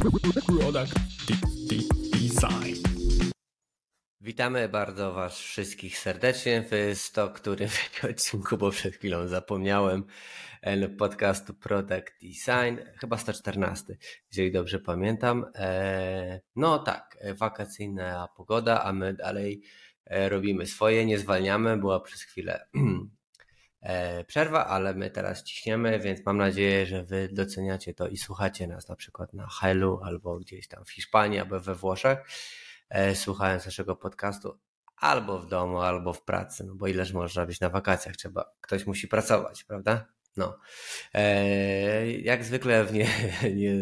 Product Design. Witamy bardzo Was wszystkich serdecznie w 100 którym odcinku, bo przed chwilą zapomniałem, podcastu Product Design, chyba 114, jeżeli dobrze pamiętam. E, no tak, wakacyjna pogoda, a my dalej e, robimy swoje, nie zwalniamy, była przez chwilę E, przerwa, ale my teraz ciśniemy, więc mam nadzieję, że Wy doceniacie to i słuchacie nas na przykład na Helu albo gdzieś tam w Hiszpanii albo we Włoszech, e, słuchając naszego podcastu albo w domu, albo w pracy, no bo ileż można być na wakacjach, trzeba, ktoś musi pracować, prawda? No. E, jak zwykle w nie, nie,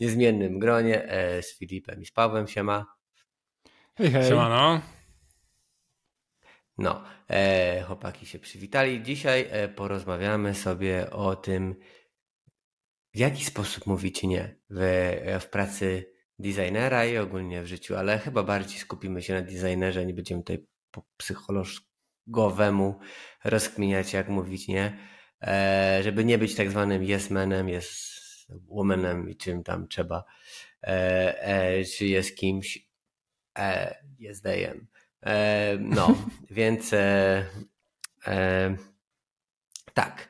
niezmiennym gronie z Filipem i z Pawłem się ma. Hej, hej. Siemano. No, e, chłopaki się przywitali. Dzisiaj e, porozmawiamy sobie o tym, w jaki sposób mówić nie w, w pracy designera i ogólnie w życiu, ale chyba bardziej skupimy się na designerze, nie będziemy tutaj po psychologowemu rozkminiać, jak mówić nie, e, żeby nie być tak zwanym yes manem, yes womanem i czym tam trzeba, e, e, czy jest kimś, e, jest. E, no, więc e, e, tak.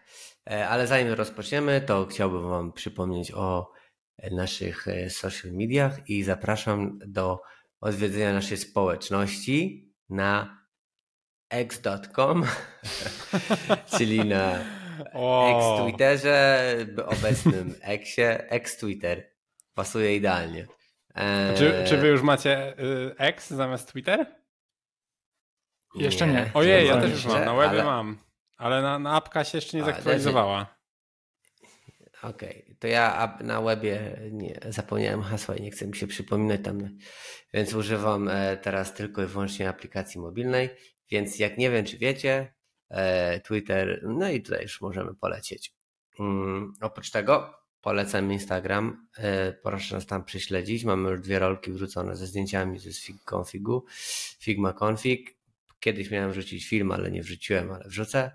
E, ale zanim rozpoczniemy, to chciałbym Wam przypomnieć o naszych e, social mediach i zapraszam do odwiedzenia naszej społeczności na x.com, czyli na ex-Twitterze, obecnym exie, ex-Twitter. Pasuje idealnie. E... Czy, czy wy już macie y, X zamiast Twitter? Jeszcze nie. nie. Ojej, ja też już mam, na webie ale... mam. Ale na, na apka się jeszcze nie zaktualizowała. Okej, okay. to ja na webie nie, zapomniałem hasła i nie chcę mi się przypominać tam, więc używam e, teraz tylko i wyłącznie aplikacji mobilnej, więc jak nie wiem, czy wiecie, e, Twitter, no i tutaj już możemy polecieć. Um, oprócz tego polecam Instagram, e, proszę nas tam prześledzić, mamy już dwie rolki wrzucone ze zdjęciami ze Configu, Figma Config, Kiedyś miałem wrzucić film, ale nie wrzuciłem, ale wrzucę.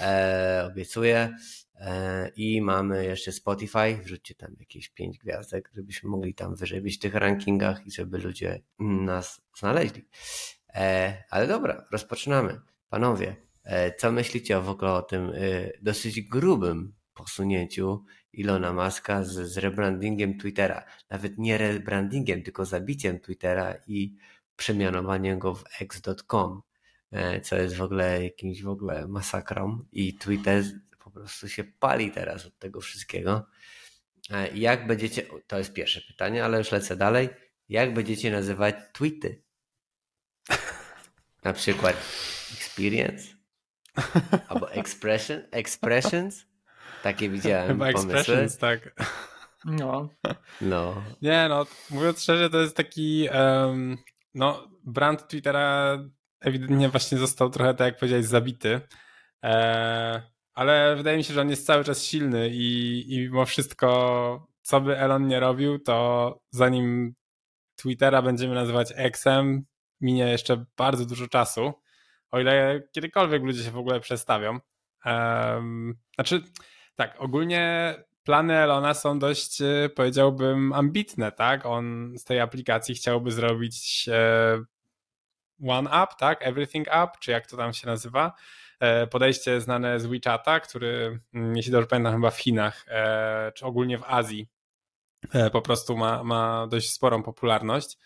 E, obiecuję. E, I mamy jeszcze Spotify. Wrzućcie tam jakieś pięć gwiazdek, żebyśmy mogli tam wyżej być w tych rankingach i żeby ludzie nas znaleźli. E, ale dobra, rozpoczynamy. Panowie, e, co myślicie w ogóle o tym e, dosyć grubym posunięciu Ilona Maska z, z rebrandingiem Twittera? Nawet nie rebrandingiem, tylko zabiciem Twittera i przemianowaniem go w x.com. E, co jest w ogóle jakimś w ogóle masakrą i Twitter po prostu się pali teraz od tego wszystkiego. E, jak będziecie, to jest pierwsze pytanie, ale już lecę dalej. Jak będziecie nazywać tweety? Na przykład experience albo expression, expressions? Takie widziałem Chyba pomysły. expressions, tak. No. no. Nie no, mówiąc szczerze, to jest taki um, no, brand Twittera ewidentnie właśnie został trochę, tak jak powiedziałeś, zabity. E, ale wydaje mi się, że on jest cały czas silny i, i mimo wszystko, co by Elon nie robił, to zanim Twittera będziemy nazywać Xem, minie jeszcze bardzo dużo czasu, o ile kiedykolwiek ludzie się w ogóle przestawią. Um, znaczy, tak, ogólnie plany Elona są dość, e, powiedziałbym, ambitne, tak? On z tej aplikacji chciałby zrobić e, One Up, tak? Everything Up, czy jak to tam się nazywa. E, podejście znane z WeChata, który, mm, jeśli dobrze pamiętam, chyba w Chinach, e, czy ogólnie w Azji, e, po prostu ma, ma dość sporą popularność.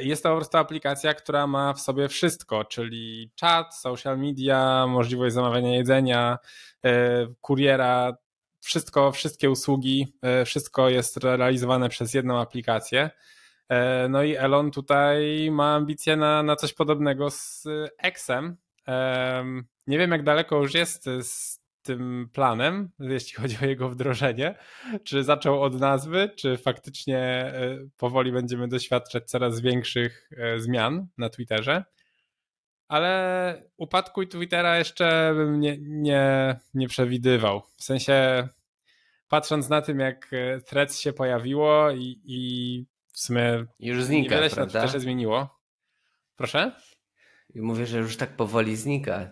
Jest to po prostu aplikacja, która ma w sobie wszystko, czyli czat, social media, możliwość zamawiania jedzenia, kuriera, wszystko, wszystkie usługi, wszystko jest realizowane przez jedną aplikację. E, no i Elon tutaj ma ambicje na, na coś podobnego z Xem. Nie wiem, jak daleko już jest z tym planem, jeśli chodzi o jego wdrożenie. Czy zaczął od nazwy, czy faktycznie e, powoli będziemy doświadczać coraz większych e, zmian na Twitterze. Ale upadku Twittera jeszcze bym nie, nie, nie przewidywał. W sensie, patrząc na tym, jak Threads się pojawiło i, i w sumie już znika, niewiele się prawda? też zmieniło. Proszę? I mówię, że już tak powoli znika.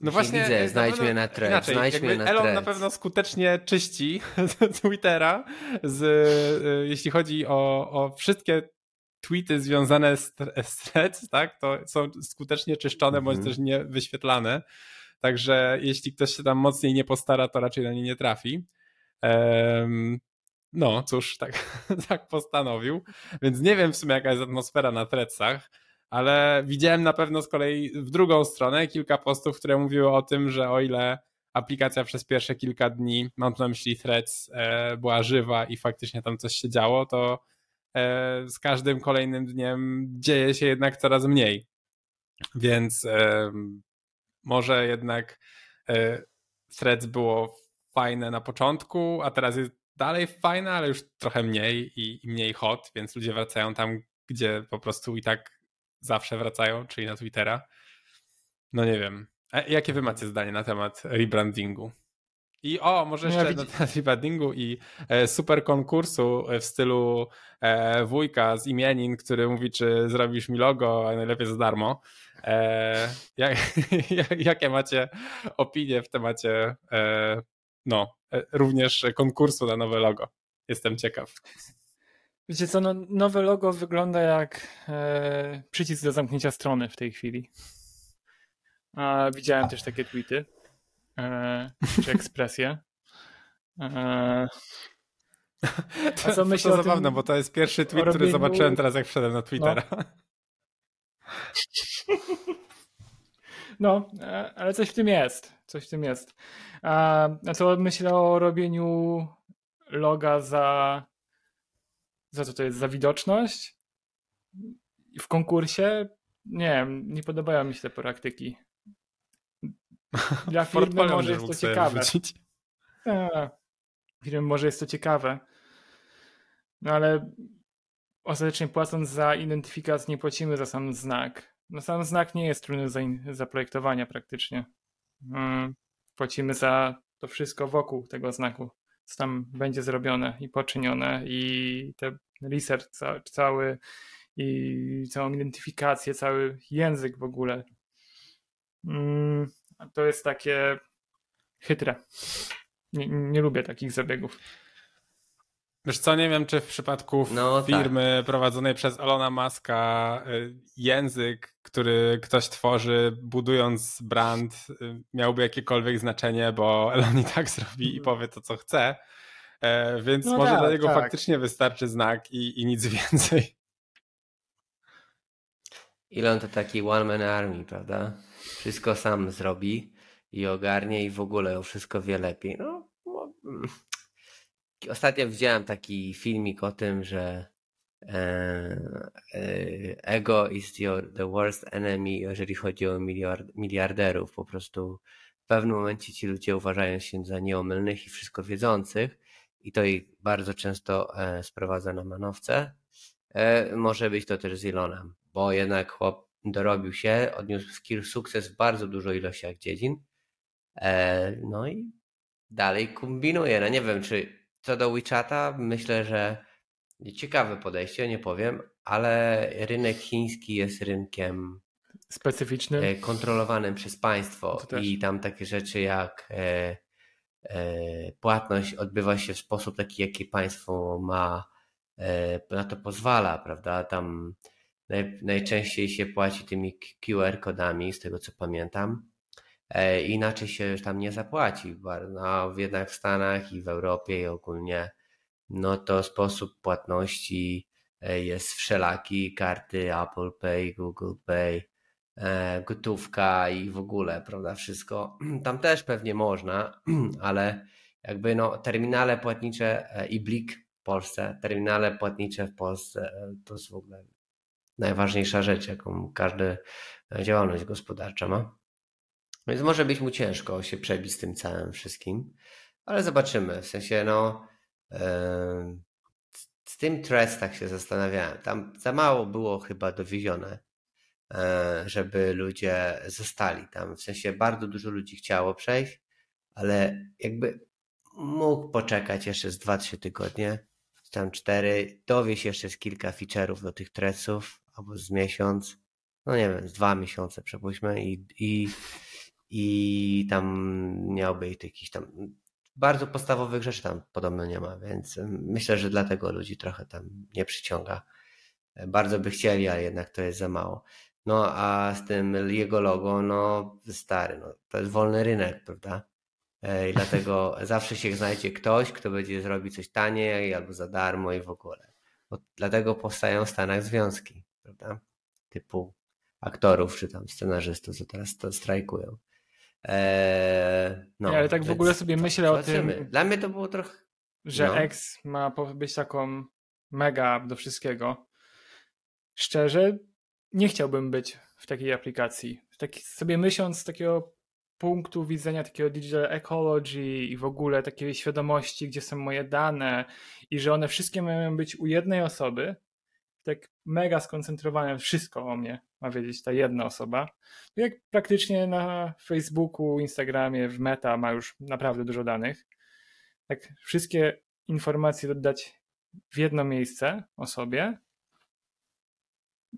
No właśnie, widzę, na znajdź mnie na thread, inaczej, znajdź mnie na Elon thread. na pewno skutecznie czyści Twittera, z, y, jeśli chodzi o, o wszystkie tweety związane z, z threads, tak, to są skutecznie czyszczone, Mhm. bądź też nie wyświetlane. Także jeśli ktoś się tam mocniej nie postara, to raczej na nie nie trafi. No, cóż, tak, tak postanowił. Więc nie wiem w sumie, jaka jest atmosfera na threadsach, ale widziałem na pewno z kolei w drugą stronę kilka postów, które mówiły o tym, że o ile aplikacja przez pierwsze kilka dni, mam tu na myśli threads, e, była żywa i faktycznie tam coś się działo, to e, z każdym kolejnym dniem dzieje się jednak coraz mniej. Więc e, może jednak threads było fajne na początku, a teraz jest dalej fajne, ale już trochę mniej i, i mniej hot, więc ludzie wracają tam, gdzie po prostu i tak zawsze wracają, czyli na Twittera. No nie wiem. A jakie wy macie zdanie na temat rebrandingu? I o, może No jeszcze ja na temat rebrandingu i e, super konkursu w stylu e, wujka z imienin, który mówi, czy zrobisz mi logo, a najlepiej za darmo. E, jak, jakie macie opinie w temacie e, no, e, również konkursu na nowe logo? Jestem ciekaw. Wiecie co, no, nowe logo wygląda jak e, przycisk do zamknięcia strony w tej chwili. A, widziałem też takie tweety, e, czy ekspresje. E, To, co myślisz to o tym zabawne, bo to jest pierwszy tweet, który robieniu- zobaczyłem teraz, jak wszedłem na Twittera. no, e, ale coś w tym jest. Coś w tym jest. A, co myślę o robieniu loga za. Za co to jest? Za widoczność? W konkursie? Nie wiem, nie podobają mi się te praktyki. Dla firmy może jest to ciekawe. A, Firmy może jest to ciekawe. No ale ostatecznie płacąc za identyfikację nie płacimy za sam znak. No sam znak nie jest trudny do zaprojektowania praktycznie. Mm, Płacimy za to wszystko wokół tego znaku, co tam będzie zrobione i poczynione i ten research ca- cały i całą identyfikację, cały język w ogóle. Mm, To jest takie chytre. Nie, nie lubię takich zabiegów. Wiesz co, nie wiem, czy w przypadku No, firmy prowadzonej przez Elona Muska y, język, który ktoś tworzy, budując brand, y, miałby jakiekolwiek znaczenie, bo Elon i tak zrobi i powie to, co chce. E, Więc No może tak, dla niego tak. faktycznie wystarczy znak i, i nic więcej. Elon to taki one man army, prawda? Wszystko sam zrobi i ogarnie i w ogóle o wszystko wie lepiej. No. Ostatnio widziałem taki filmik o tym, że e, e, ego is your, the worst enemy, jeżeli chodzi o miliard, miliarderów. Po prostu w pewnym momencie ci ludzie uważają się za nieomylnych i wszystko wiedzących i to ich bardzo często e, sprowadza na manowce. Może być to też z Elonem, bo jednak chłop dorobił się, odniósł sukces w bardzo dużo ilościach dziedzin. No i dalej kombinuje. No nie wiem, czy co do WeChata, myślę, że ciekawe podejście, nie powiem, ale rynek chiński jest rynkiem e, kontrolowanym przez państwo też. i tam takie rzeczy jak e, e, płatność odbywa się w sposób taki, jaki państwo ma e, na to pozwala, prawda? Tam naj, najczęściej się płaci tymi QR kodami, z tego co pamiętam. E, inaczej się już tam nie zapłaci. No, jednak w Stanach i w Europie i ogólnie, no to sposób płatności e, jest wszelaki. Karty Apple Pay, Google Pay, e, gotówka i w ogóle, prawda, wszystko. Tam też pewnie można, ale jakby no terminale płatnicze i Blik w Polsce, terminale płatnicze w Polsce to jest w ogóle najważniejsza rzecz, jaką każda działalność gospodarcza ma. Więc może być mu ciężko się przebić z tym całym wszystkim, ale zobaczymy. W sensie, no, z tym Threads tak się zastanawiałem. Tam za mało było chyba dowiezione, e, żeby ludzie zostali tam. W sensie, bardzo dużo ludzi chciało przejść, ale jakby mógł poczekać jeszcze z 2-3 tygodnie, tam 4, dowieść jeszcze z kilka feature'ów do tych Threadsów, albo z miesiąc, no nie wiem, z dwa miesiące przepuśćmy i, i, i tam miał być jakiś tam bardzo podstawowych rzeczy tam podobno nie ma, więc myślę, że dlatego ludzi trochę tam nie przyciąga. Bardzo by chcieli, ale jednak to jest za mało. No a z tym jego logo, no stary, no, to jest wolny rynek, prawda? E, I dlatego zawsze się znajdzie ktoś, kto będzie zrobić coś taniej albo za darmo i w ogóle. Bo dlatego powstają w Stanach związki, prawda? Typu aktorów czy tam scenarzystów, co teraz to strajkują. Eee, no, ale tak w ogóle sobie myślę o tym. Dla mnie to było trochę. Że no. X ma być taką mega do wszystkiego. Szczerze, nie chciałbym być w takiej aplikacji. Tak sobie myśląc z takiego punktu widzenia takiego digital ecology i w ogóle takiej świadomości, gdzie są moje dane i że one wszystkie mają być u jednej osoby, tak mega skoncentrowane, wszystko o mnie ma wiedzieć ta jedna osoba. Jak praktycznie na Facebooku, Instagramie, w Meta ma już naprawdę dużo danych. Tak wszystkie informacje dodać w jedno miejsce o sobie.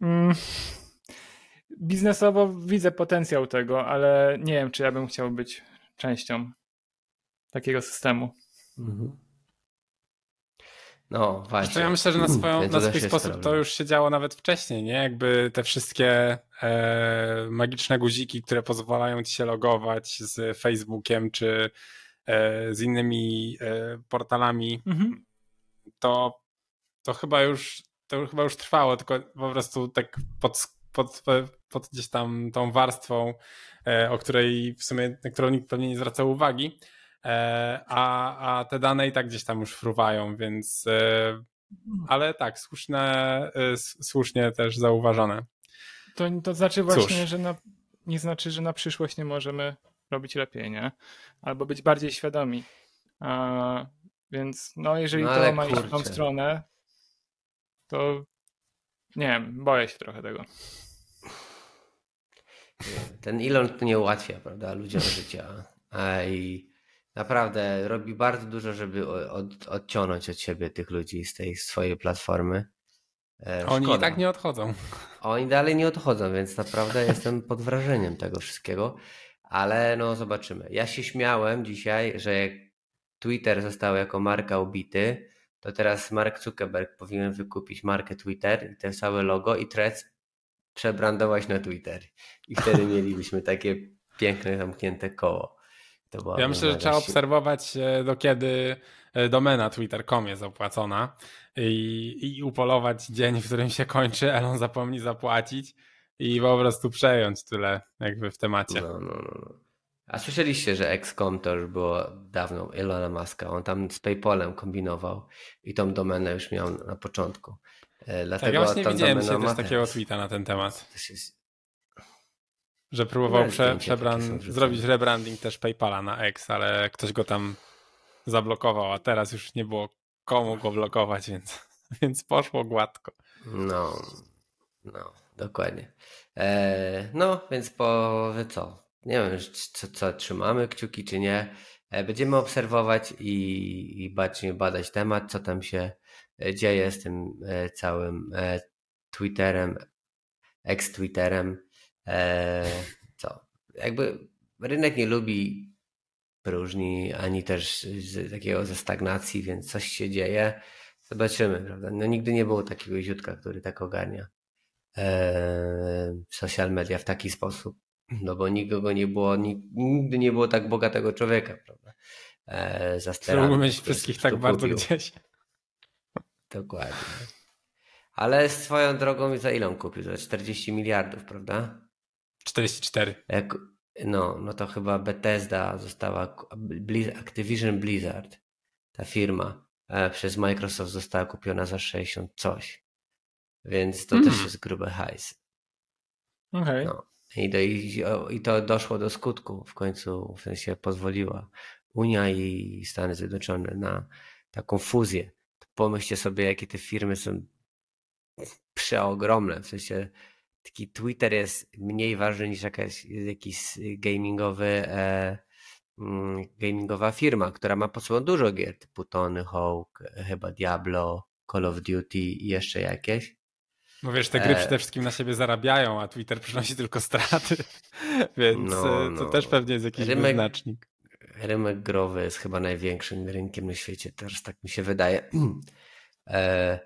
Mm. Biznesowo widzę potencjał tego, ale nie wiem, czy ja bym chciał być częścią takiego systemu. Mhm. No właśnie. ja myślę, że na, swoją, na swój sposób problem. to już się działo nawet wcześniej, nie? Jakby te wszystkie e, magiczne guziki, które pozwalają ci się logować z Facebookiem czy e, z innymi e, portalami, mhm. to, to chyba już to chyba już trwało, tylko po prostu tak pod, pod, pod gdzieś tam tą warstwą, e, o której w sumie, na którą nikt pewnie nie zwracał uwagi, a, a te dane i tak gdzieś tam już fruwają, więc e, ale tak, słuszne, e, słusznie też zauważone. To, to znaczy właśnie, Cóż. że na, nie znaczy, że na przyszłość nie możemy robić lepiej, nie? Albo być bardziej świadomi. A, więc no, jeżeli no, to ma iść w tą stronę, to nie wiem, boję się trochę tego. Ten Elon to nie ułatwia, prawda, ludziom życia. A i Naprawdę robi bardzo dużo, żeby od, odciągnąć od siebie tych ludzi z tej swojej platformy. E, Oni i tak nie odchodzą. Oni dalej nie odchodzą, więc naprawdę jestem pod wrażeniem tego wszystkiego. Ale no zobaczymy. Ja się śmiałem dzisiaj, że jak Twitter został jako marka ubity, to teraz Mark Zuckerberg powinien wykupić markę Twitter i te całe logo i Threads przebrandować na Twitter. I wtedy mielibyśmy takie piękne, zamknięte koło ja myślę, że trzeba obserwować e, do kiedy e, domena twitter.com jest opłacona i, i upolować dzień, w którym się kończy, Elon zapomni zapłacić i po prostu przejąć tyle jakby w temacie. No, no, no. no. A słyszeliście, że XCOM to już było dawno Elona Muska. On tam z PayPalem kombinował i tą domenę już miał na początku. Dlatego tak, ja właśnie widziałem się też takiego tweeta na ten temat że próbował prze, przebran, zrobić rebranding też PayPala na X, ale ktoś go tam zablokował, a teraz już nie było komu go blokować, więc, więc poszło gładko. No, no, dokładnie. E, no, więc po co? Nie wiem, co, co trzymamy kciuki, czy nie. E, będziemy obserwować i, i bacznie badać temat, co tam się e, dzieje z tym e, całym e, Twitterem, ex-Twitterem. E, co? Jakby rynek nie lubi próżni, ani też takiego ze stagnacji, więc coś się dzieje. Zobaczymy, prawda? No nigdy nie było takiego ziutka, który tak ogarnia e, social media w taki sposób. No bo nigdy go nie było, nigdy nie było tak bogatego człowieka, prawda? E, Mógłby mieć wszystkich tak bardzo gdzieś. Dokładnie. Ale swoją drogą za ile on kupił? Za 40 miliardów, prawda? 44. Jak, no, no to chyba Bethesda została, Activision Blizzard, ta firma, e, przez Microsoft została kupiona za 60 coś. Więc to mm. też jest gruby hajs. Okay. No. I, do, i, I to doszło do skutku w końcu, w sensie pozwoliła Unia i Stany Zjednoczone na taką fuzję. To pomyślcie sobie, jakie te firmy są przeogromne, w sensie taki Twitter jest mniej ważny niż jakaś, jakiś gamingowy, e, mm, gamingowa firma, która ma pod sobą dużo gier, typu Tony Hawk, chyba Diablo, Call of Duty i jeszcze jakieś. Bo wiesz, te gry e... przede wszystkim na siebie zarabiają, a Twitter przynosi tylko straty, więc no, no. to też pewnie jest jakiś rymek, wyznacznik. Rynek growy jest chyba największym rynkiem na świecie, teraz tak mi się wydaje. e,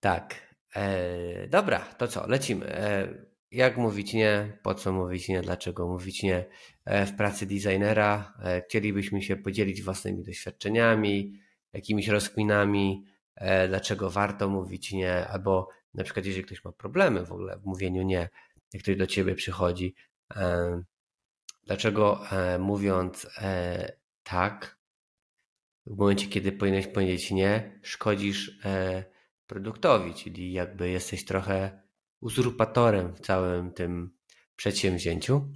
tak. E, dobra, to co, lecimy. E, jak mówić nie, po co mówić nie, dlaczego mówić nie e, w pracy designera. E, chcielibyśmy się podzielić własnymi doświadczeniami, jakimiś rozkminami, e, dlaczego warto mówić nie, albo na przykład jeżeli ktoś ma problemy w ogóle w mówieniu nie, jak ktoś do ciebie przychodzi, dlaczego mówiąc tak, w momencie kiedy powinieneś powiedzieć nie, szkodzisz produktowi, czyli jakby jesteś trochę uzurpatorem w całym tym przedsięwzięciu.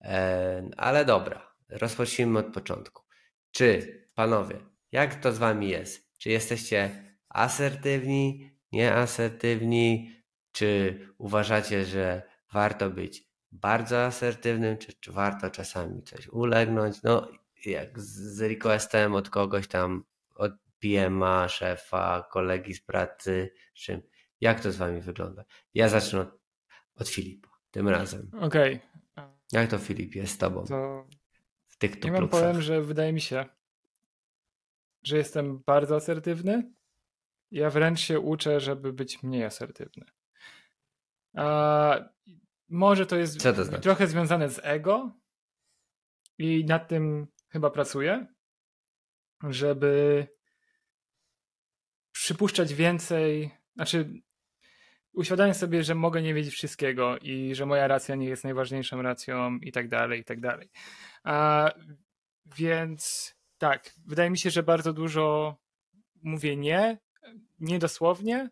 E, ale dobra, rozpocznijmy od początku. Czy panowie, jak to z wami jest? Czy jesteście asertywni, nieasertywni? Czy uważacie, że warto być bardzo asertywnym, czy, czy warto czasami coś ulegnąć? No, jak z requestem od kogoś tam, PM-a, szefa, kolegi z pracy, czym jak to z wami wygląda? Ja zacznę od, od Filipa tym razem. Okej. Okay. Jak to Filip jest z tobą? To... W tych Ja wam powiem, że wydaje mi się, że jestem bardzo asertywny. Ja wręcz się uczę, żeby być mniej asertywny. A może to jest to znaczy? trochę związane z ego i nad tym chyba pracuję, żeby przypuszczać więcej, znaczy uświadamiam sobie, że mogę nie wiedzieć wszystkiego i że moja racja nie jest najważniejszą racją i tak dalej, i tak dalej. A, więc tak, wydaje mi się, że bardzo dużo mówię nie, niedosłownie,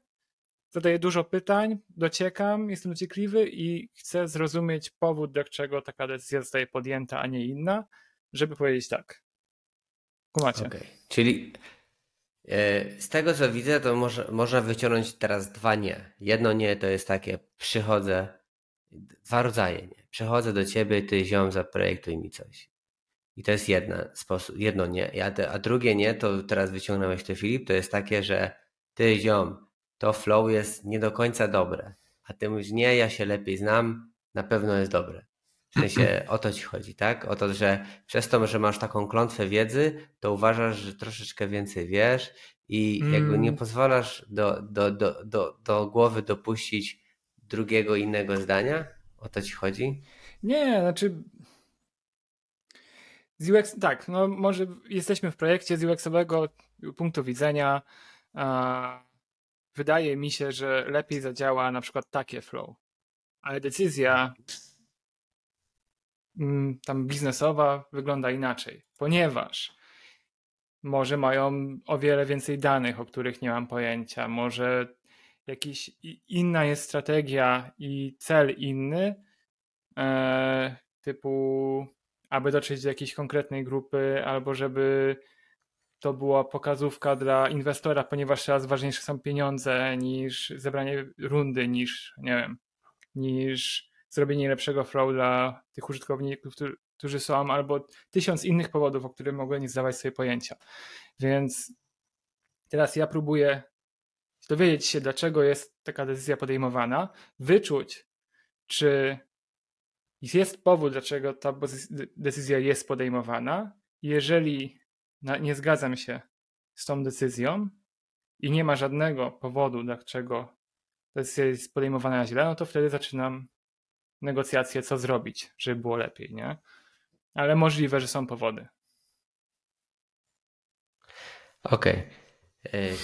zadaję dużo pytań, dociekam, jestem dociekliwy i chcę zrozumieć powód, dlaczego taka decyzja zostaje podjęta, a nie inna, żeby powiedzieć tak. Kumacie. Okay. Czyli z tego co widzę, to może, można wyciągnąć teraz dwa nie. Jedno nie to jest takie, przychodzę, dwa rodzaje nie. Przychodzę do ciebie, ty ziom zaprojektuj mi coś. I to jest jedna sposób, jedno nie. A, drugie nie, to teraz wyciągnąłeś to Filip, to jest takie, że ty ziom, to flow jest nie do końca dobre. A ty mówisz, nie, ja się lepiej znam, na pewno jest dobre. W sensie o to ci chodzi, tak? O to, że przez to, że masz taką klątwę wiedzy, to uważasz, że troszeczkę więcej wiesz i mm. jakby nie mm. pozwalasz do, do, do, do, do głowy dopuścić drugiego innego zdania? O to ci chodzi? Nie, znaczy z UX, tak, no może jesteśmy w projekcie z UX-owego punktu widzenia. A, wydaje mi się, że lepiej zadziała na przykład takie flow, ale decyzja tam biznesowa wygląda inaczej, ponieważ może mają o wiele więcej danych, o których nie mam pojęcia, może jakiś inna jest strategia i cel inny, e, typu aby dotrzeć do jakiejś konkretnej grupy, albo żeby to była pokazówka dla inwestora, ponieważ teraz ważniejsze są pieniądze niż zebranie rundy, niż nie wiem, niż zrobienie lepszego flow dla tych użytkowników, którzy są, albo tysiąc innych powodów, o których mogłem nie zdawać sobie pojęcia. Więc teraz ja próbuję dowiedzieć się, dlaczego jest taka decyzja podejmowana, wyczuć, czy jest powód, dlaczego ta decyzja jest podejmowana. Jeżeli nie zgadzam się z tą decyzją i nie ma żadnego powodu, dlaczego decyzja jest podejmowana źle, no to wtedy zaczynam negocjacje, co zrobić, żeby było lepiej, nie? Ale możliwe, że są powody. Okej. Okay.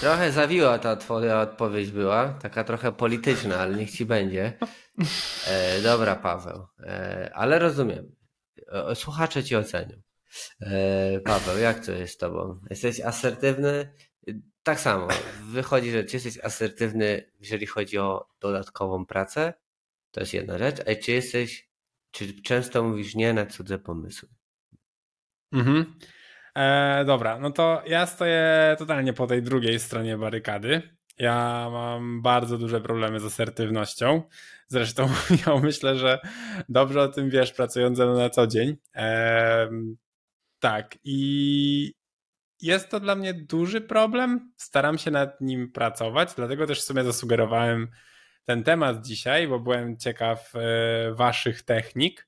Trochę zawiła ta twoja odpowiedź była, taka trochę polityczna, ale niech ci będzie. E, dobra, Paweł, e, ale rozumiem. E, słuchacze ci ocenią. E, Paweł, jak to jest z tobą? Jesteś asertywny? Tak samo. Wychodzi, że jesteś asertywny, jeżeli chodzi o dodatkową pracę, to jest jedna rzecz. A czy jesteś, czy często mówisz nie na cudze pomysły? Mhm. E, dobra, no to ja stoję totalnie po tej drugiej stronie barykady. Ja mam bardzo duże problemy z asertywnością. Zresztą ja myślę, że dobrze o tym wiesz, pracując na co dzień. E, tak, i jest to dla mnie duży problem. Staram się nad nim pracować, dlatego też w sumie zasugerowałem ten temat dzisiaj, bo byłem ciekaw waszych technik.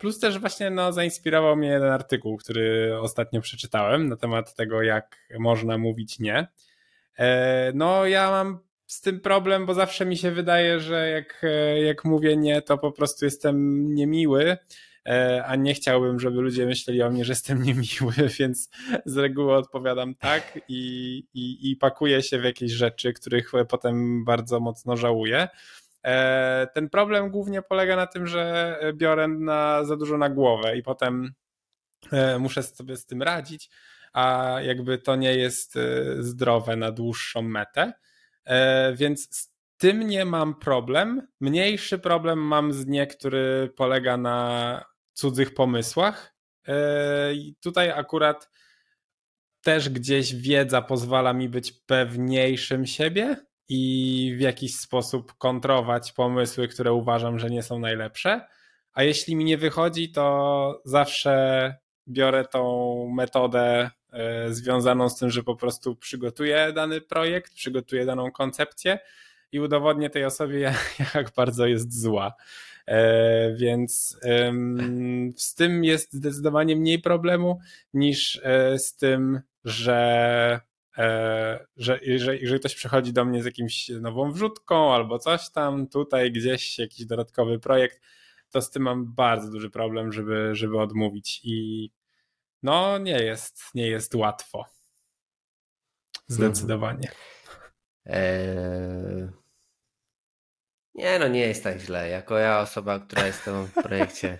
Plus też właśnie no, zainspirował mnie jeden artykuł, który ostatnio przeczytałem na temat tego, jak można mówić nie. No, ja mam z tym problem, bo zawsze mi się wydaje, że jak, jak mówię nie, to po prostu jestem niemiły, e, a nie chciałbym, żeby ludzie myśleli o mnie, że jestem niemiły, więc z reguły odpowiadam tak i, i, i pakuję się w jakieś rzeczy, których potem bardzo mocno żałuję. E, ten problem głównie polega na tym, że biorę na, za dużo na głowę i potem e, muszę sobie z tym radzić, a jakby to nie jest zdrowe na dłuższą metę. E, więc z tym nie mam problem. Mniejszy problem mam z nie, który polega na cudzych pomysłach. E, I tutaj akurat też gdzieś wiedza pozwala mi być pewniejszym siebie i w jakiś sposób kontrować pomysły, które uważam, że nie są najlepsze. A jeśli mi nie wychodzi, to zawsze biorę tą metodę E, związaną z tym, że po prostu przygotuję dany projekt, przygotuję daną koncepcję i udowodnię tej osobie, jak bardzo jest zła. E, więc z tym jest zdecydowanie mniej problemu niż e, z tym, że, że jeżeli, jeżeli ktoś przychodzi do mnie z jakimś nową wrzutką albo coś tam, tutaj gdzieś jakiś dodatkowy projekt, to z tym mam bardzo duży problem, żeby, żeby odmówić. I no nie jest, nie jest łatwo. Zdecydowanie. Eee... Nie, no nie jest tak źle. Jako ja, osoba, która jest w projekcie,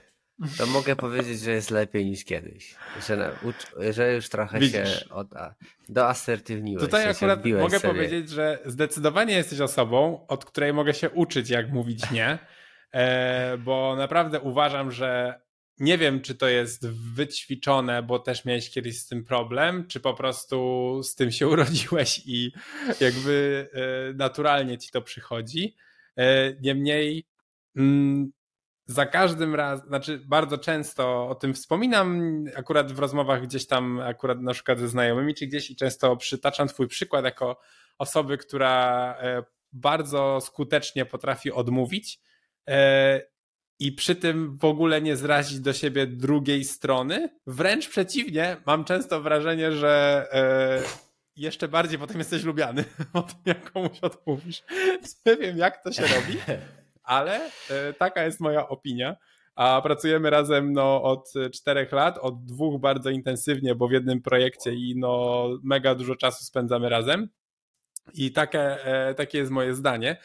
to mogę powiedzieć, że jest lepiej niż kiedyś. Że, że już trochę Widzisz. się od, doasertywniłeś. Tutaj akurat mogę sobie. powiedzieć, że zdecydowanie jesteś osobą, od której mogę się uczyć, jak mówić nie, e, bo naprawdę uważam, że nie wiem, czy to jest wyćwiczone, bo też miałeś kiedyś z tym problem, czy po prostu z tym się urodziłeś i jakby e, naturalnie ci to przychodzi. E, niemniej mm, za każdym razem, znaczy bardzo często o tym wspominam, akurat w rozmowach gdzieś tam, akurat na przykład ze znajomymi, czy gdzieś i często przytaczam twój przykład jako osoby, która e, bardzo skutecznie potrafi odmówić i przy tym w ogóle nie zrazić do siebie drugiej strony. Wręcz przeciwnie, mam często wrażenie, że e, jeszcze bardziej potem jesteś lubiany o tym, jak komuś odmówisz. Nie wiem, jak to się robi, ale e, taka jest moja opinia. A pracujemy razem no, od czterech lat, od dwóch bardzo intensywnie, bo w jednym projekcie i no, mega dużo czasu spędzamy razem. I takie, e, takie jest moje zdanie.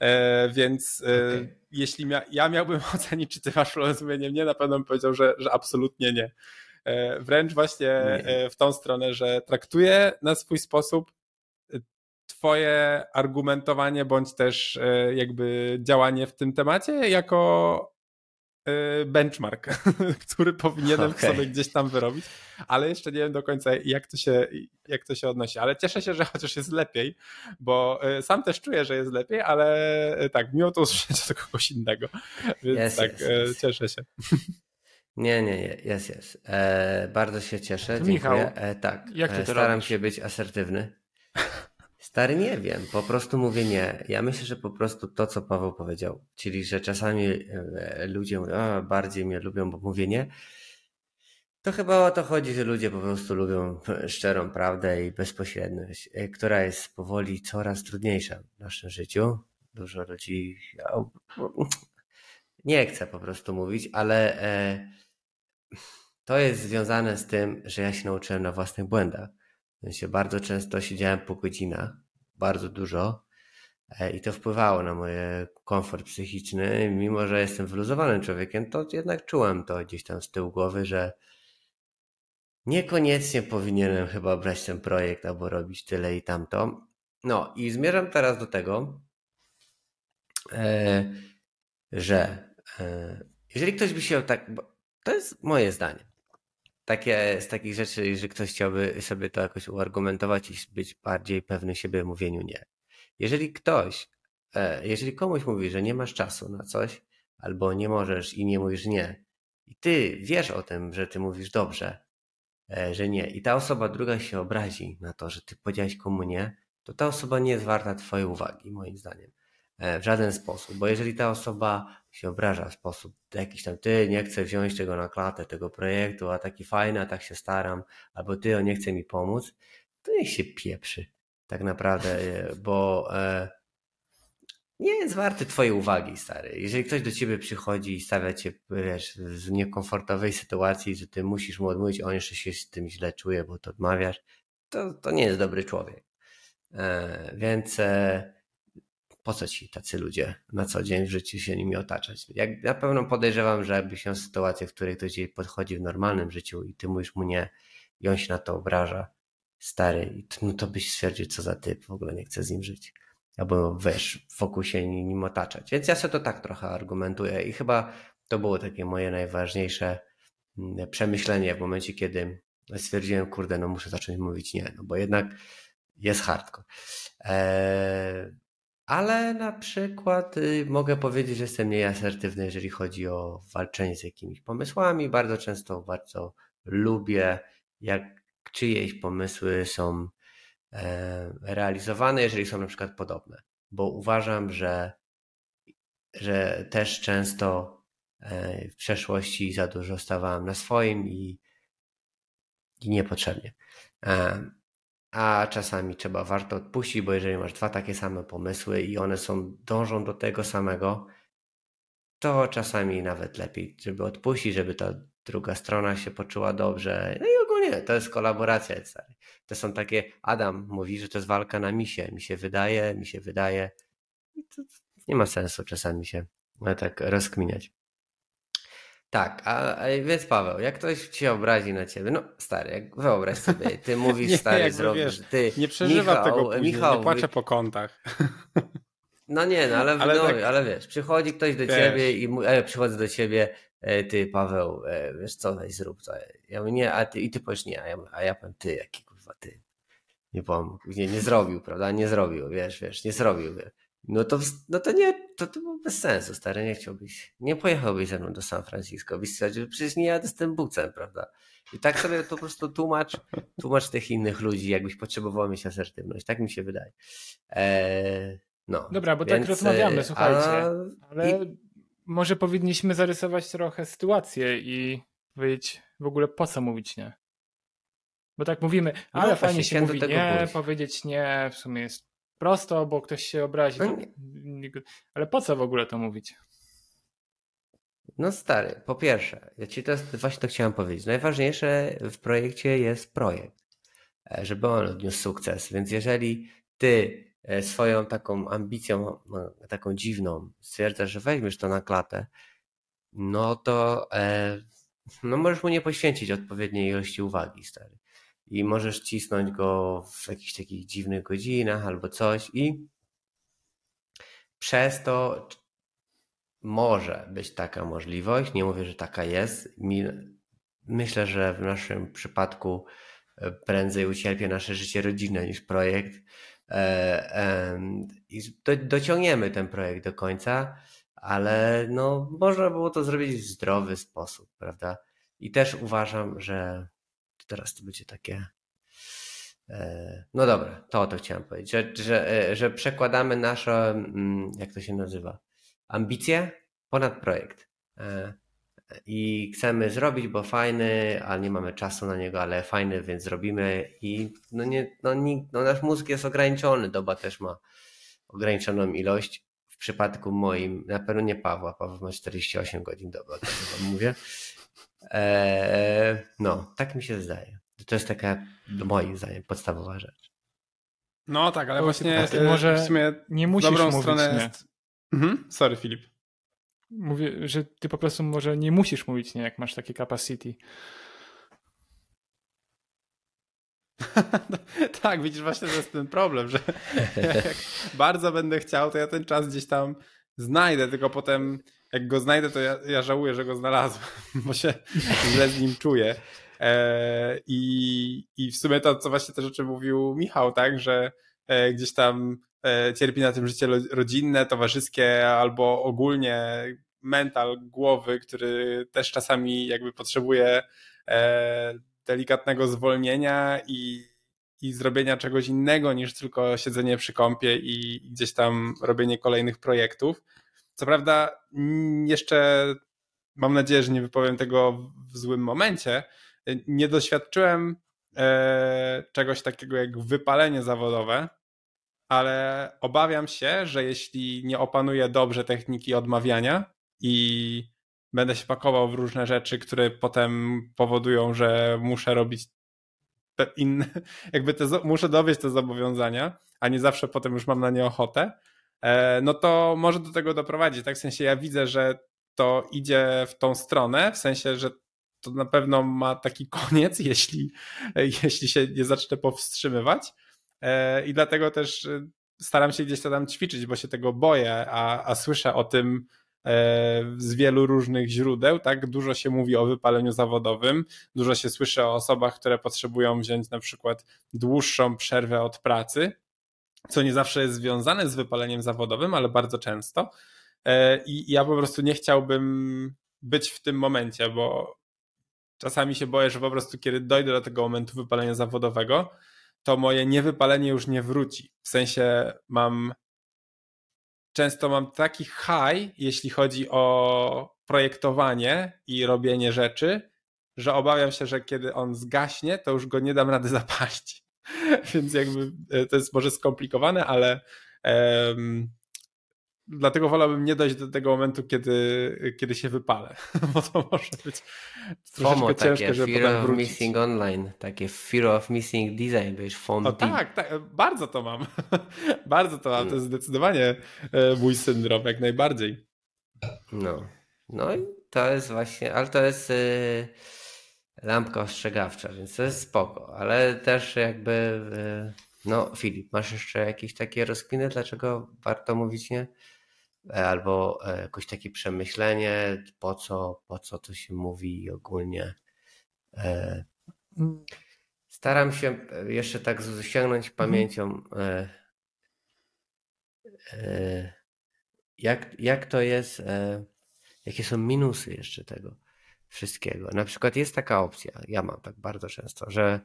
E, więc e, okay. jeśli mia ja miałbym ocenić, czy ty masz problem z mówieniem nie, na pewno bym powiedział, że, że absolutnie nie. E, wręcz właśnie nie. w tą stronę, że traktuję na swój sposób twoje argumentowanie bądź też jakby działanie w tym temacie jako benchmark, który powinienem okay. sobie gdzieś tam wyrobić, ale jeszcze nie wiem do końca jak to, się, jak to się odnosi, ale cieszę się, że chociaż jest lepiej, bo sam też czuję, że jest lepiej, ale tak, miło to usłyszeć od kogoś innego, więc yes, tak, yes, yes. cieszę się. Nie, nie, nie, jest, jest. E, bardzo się cieszę, dziękuję. Michał, e, tak, jak ty e, staram robisz? się być asertywny. Stary, nie wiem, po prostu mówię nie. Ja myślę, że po prostu to, co Paweł powiedział, czyli że czasami e, ludzie mówią, a bardziej mnie lubią, bo mówię nie. To chyba o to chodzi, że ludzie po prostu lubią szczerą prawdę i bezpośredność, e, która jest powoli coraz trudniejsza w naszym życiu. Dużo ludzi. Nie chcę po prostu mówić, ale to jest związane z tym, że ja się nauczyłem na własnych błędach. Sensie bardzo często siedziałem po godzinach, bardzo dużo e, i to wpływało na mój komfort psychiczny. Mimo, że jestem wyluzowanym człowiekiem, to jednak czułem to gdzieś tam z tyłu głowy, że niekoniecznie powinienem chyba brać ten projekt albo robić tyle i tamto. No i zmierzam teraz do tego, e, że e, jeżeli ktoś by się tak, to jest moje zdanie, takie, z takich rzeczy, że ktoś chciałby sobie to jakoś uargumentować i być bardziej pewny siebie mówieniu nie. Jeżeli ktoś, e, jeżeli komuś mówi, że nie masz czasu na coś, albo nie możesz i nie mówisz nie, i ty wiesz o tym, że ty mówisz dobrze, e, że nie, i ta osoba druga się obrazi na to, że ty powiedziałeś komu nie, to ta osoba nie jest warta twojej uwagi, moim zdaniem. W żaden sposób, bo jeżeli ta osoba się obraża w sposób jakiś tam, ty nie chcę wziąć tego na klatę, tego projektu, a taki fajny, a tak się staram, albo ty, on nie chce mi pomóc, to niech się pieprzy tak naprawdę, bo e, nie jest warty twojej uwagi, stary. Jeżeli ktoś do ciebie przychodzi i stawia cię wiesz, w niekomfortowej sytuacji, że ty musisz mu odmówić, on jeszcze się z tym źle czuje, bo to odmawiasz, to, to nie jest dobry człowiek. E, więc e, po co ci tacy ludzie na co dzień w życiu się nimi otaczać? Jak, na pewno podejrzewam, że jakby się sytuację, w której ktoś podchodzi w normalnym życiu i ty mówisz mu nie i on się na to obraża, stary, no to byś stwierdził, co za typ, w ogóle nie chcę z nim żyć. Albo wiesz, wokół się nim otaczać. Więc ja sobie to tak trochę argumentuję i chyba to było takie moje najważniejsze mm, przemyślenie w momencie, kiedy stwierdziłem, kurde, no muszę zacząć mówić nie, no bo jednak jest hardcore. Eee, ale na przykład y, mogę powiedzieć, że jestem mniej asertywny, jeżeli chodzi o walczenie z jakimiś pomysłami. Bardzo często bardzo lubię, jak czyjeś pomysły są e, realizowane, jeżeli są na przykład podobne. Bo uważam, że, że też często e, w przeszłości za dużo stawałem na swoim i, i niepotrzebnie. E, a czasami trzeba warto odpuścić, bo jeżeli masz dwa takie same pomysły i one są dążą do tego samego, to czasami nawet lepiej, żeby odpuścić, żeby ta druga strona się poczuła dobrze. No i ogólnie to jest kolaboracja. To są takie, Adam mówi, że to jest walka na misie. Mi się wydaje, mi się wydaje. Nie ma sensu czasami się tak rozkminiać. Tak, a, a, więc Paweł, jak ktoś cię obrazi na ciebie, no stary, jak wyobraź sobie, ty mówisz nie, stary, zrobisz, ty... Nie przeżywa tego później, Michał, nie płaczę po kątach. No nie, no ale, ale, no, tak... ale wiesz, przychodzi ktoś do wiesz. ciebie i mówi, ja przychodzę do ciebie, e, ty Paweł, e, wiesz co, weź zrób to. Ja mówię, nie, a ty, i ty powiesz nie, a ja, a ja powiem, ty, jaki kurwa ty. Nie pomógł, nie, nie zrobił, prawda, nie zrobił, wiesz, wiesz, nie zrobił, wiesz. No to, no to nie, to, to było bez sensu, stary, nie chciałbyś, nie pojechałbyś ze mną do San Francisco, byś stwierdził, przecież nie jadę z tym bucem, prawda? I tak sobie to po prostu tłumacz, tłumacz tych innych ludzi, jakbyś potrzebował mieć asertywność, tak mi się wydaje. Eee, no, Dobra, bo tak więc, tak rozmawiamy, słuchajcie, a... ale I... może powinniśmy zarysować trochę sytuację i powiedzieć w ogóle po co mówić nie. Bo tak mówimy, ale no, fajnie się mówi nie, pójść. powiedzieć nie, w sumie jest prosto, bo ktoś się obrazi. Ale po co w ogóle to mówić? No stary, po pierwsze, ja ci to właśnie to chciałem powiedzieć. Najważniejsze w projekcie jest projekt, e, żeby on odniósł sukces. Więc jeżeli ty e, swoją taką ambicją, no, taką dziwną, stwierdzasz, że weźmiesz to na klatę, no to e, no możesz mu nie poświęcić odpowiedniej ilości uwagi, stary i możesz cisnąć go w jakichś takich dziwnych godzinach albo coś i przez to może być taka możliwość, nie mówię, że taka jest. Myślę, że w naszym przypadku e, prędzej ucierpie nasze życie rodzinne niż projekt e, i dociągniemy ten projekt do końca, ale no, można było to zrobić w zdrowy sposób, prawda? I też uważam, że teraz to będzie takie. E, no dobra, to o to chciałem powiedzieć, że, że, e, że przekładamy nasze, mm, jak to się nazywa, ambicje ponad projekt. E, I chcemy zrobić, bo fajny, a nie mamy czasu na niego, ale fajny, więc zrobimy. I no nie, no, no nasz mózg jest ograniczony, doba też ma ograniczoną ilość. W przypadku moim, na pewno nie Pawła, Paweł ma 48 godzin doba, tak wam mówię. Eee, no, tak mi się zdaje. To jest taka, moim zdaniem, podstawowa rzecz. No tak, ale właśnie tak, może w sumie nie musisz dobrą mówić, stronę nie. jest... Mhm. Sorry, Filip. Mówię, że ty po prostu może nie musisz mówić nie, jak masz takie capacity. tak, widzisz, właśnie to jest ten problem, że jak bardzo będę chciał, to ja ten czas gdzieś tam znajdę, tylko potem jak go znajdę, to ja, ja żałuję, że go znalazłem, bo się źle z nim czuję. E, i, I w sumie to, co właśnie te rzeczy mówił Michał, tak, że e, gdzieś tam e, cierpi na tym życie rodzinne, towarzyskie albo ogólnie mental głowy, który też czasami jakby potrzebuje delikatnego zwolnienia i i zrobienia czegoś innego niż tylko siedzenie przy kąpie i gdzieś tam robienie kolejnych projektów. Co prawda, jeszcze mam nadzieję, że nie wypowiem tego w złym momencie. Nie doświadczyłem e, czegoś takiego jak wypalenie zawodowe, ale obawiam się, że jeśli nie opanuję dobrze techniki odmawiania i będę się pakował w różne rzeczy, które potem powodują, że muszę robić inne, jakby te, muszę dowieść te zobowiązania, a nie zawsze potem już mam na nie ochotę, no to może do tego doprowadzić. Tak w sensie ja widzę, że to idzie w tą stronę, w sensie, że to na pewno ma taki koniec, jeśli, jeśli się nie zacznę powstrzymywać. E, I dlatego też e, staram się gdzieś to tam ćwiczyć, bo się tego boję, a, a słyszę o tym z wielu różnych źródeł, tak? Dużo się mówi o wypaleniu zawodowym, dużo się słyszy o osobach, które potrzebują wziąć na przykład dłuższą przerwę od pracy, co nie zawsze jest związane z wypaleniem zawodowym, ale bardzo często. E, I ja po prostu nie chciałbym być w tym momencie, bo czasami się boję, że po prostu kiedy dojdę do tego momentu wypalenia zawodowego, to moje niewypalenie już nie wróci. W sensie mam często mam taki high, jeśli chodzi o projektowanie i robienie rzeczy, że obawiam się, że kiedy on zgaśnie, to już go nie dam rady zapalić. Więc jakby e, to jest może skomplikowane, ale um, dlatego wolałbym nie dojść do tego momentu, kiedy, kiedy się wypalę, bo to może być troszeczkę FOMO, ciężkie, żeby fear potem wrócić. of missing online, takie fear of missing design, wiesz, FOMO. Tak, tak, bardzo to mam. bardzo to mam, to jest zdecydowanie e, mój syndrom, jak najbardziej. No, no i to jest właśnie, ale to jest yy, lampka ostrzegawcza, więc to jest spoko, ale też jakby, yy, no Filip, masz jeszcze jakieś takie rozkminy, dlaczego warto mówić nie? E, albo e, jakoś takie przemyślenie, po co, po co to się mówi ogólnie. E, staram się jeszcze tak sięgnąć mhm. pamięcią, jak, jak to jest, jakie są minusy jeszcze tego wszystkiego. Na przykład jest taka opcja, ja mam tak bardzo często, że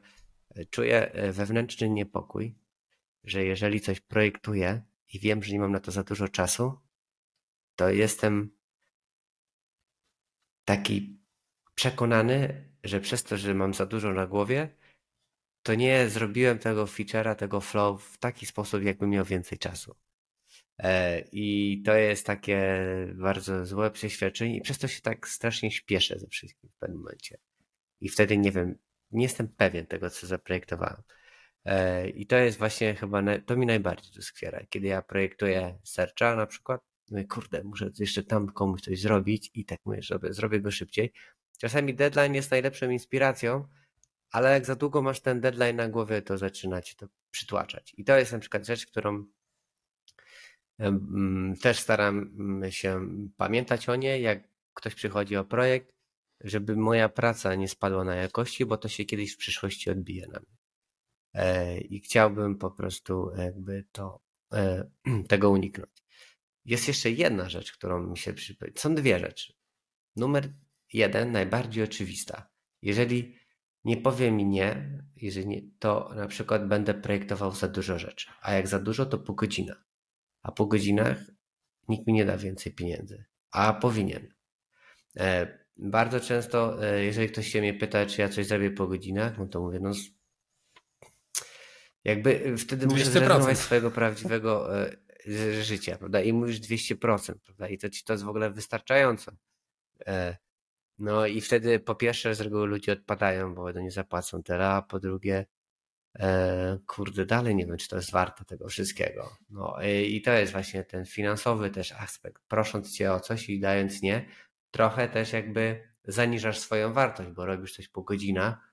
czuję wewnętrzny niepokój, że jeżeli coś projektuję i wiem, że nie mam na to za dużo czasu, to jestem taki przekonany, że przez to, że mam za dużo na głowie, to nie zrobiłem tego feature'a, tego flow w taki sposób, jakbym miał więcej czasu. E, I to jest takie bardzo złe przeświadczenie, i przez to się tak strasznie śpieszę ze wszystkim w pewnym momencie. I wtedy nie wiem, nie jestem pewien tego, co zaprojektowałem. E, I to jest właśnie chyba, to mi najbardziej doskwiera. Kiedy ja projektuję searcha na przykład, mówię, kurde, muszę jeszcze tam komuś coś zrobić i tak mówię, żeby zrobię go szybciej. Czasami deadline jest najlepszą inspiracją, ale jak za długo masz ten deadline na głowie, to zaczyna cię to przytłaczać. I to jest na przykład rzecz, którą też staram się pamiętać o niej, jak ktoś przychodzi o projekt, żeby moja praca nie spadła na jakości, bo to się kiedyś w przyszłości odbije na mnie. E, I chciałbym po prostu jakby to, e, tego uniknąć. Jest jeszcze jedna rzecz, którą mi się przypomina. Są dwie rzeczy. Numer jeden, najbardziej oczywista. Jeżeli nie powie mi nie, jeżeli nie, to na przykład będę projektował za dużo rzeczy. A jak za dużo, to po godzinach. A po godzinach nikt mi nie da więcej pieniędzy. A powinien. E, bardzo często, e, jeżeli ktoś się mnie pyta, czy ja coś zrobię po godzinach, no to mówię, no jakby wtedy muszę zrezygnować swojego prawdziwego e, życia, prawda? I mówisz 200%, prawda? I to ci to jest w ogóle wystarczająco. E, no i wtedy po pierwsze z reguły ludzie odpadają, bo nie zapłacą tyle, a po drugie e, kurde, dalej nie wiem, czy to jest warte tego wszystkiego. No i to jest właśnie ten finansowy też aspekt. Prosząc cię o coś i dając nie, trochę też jakby zaniżasz swoją wartość, bo robisz coś po godzinach,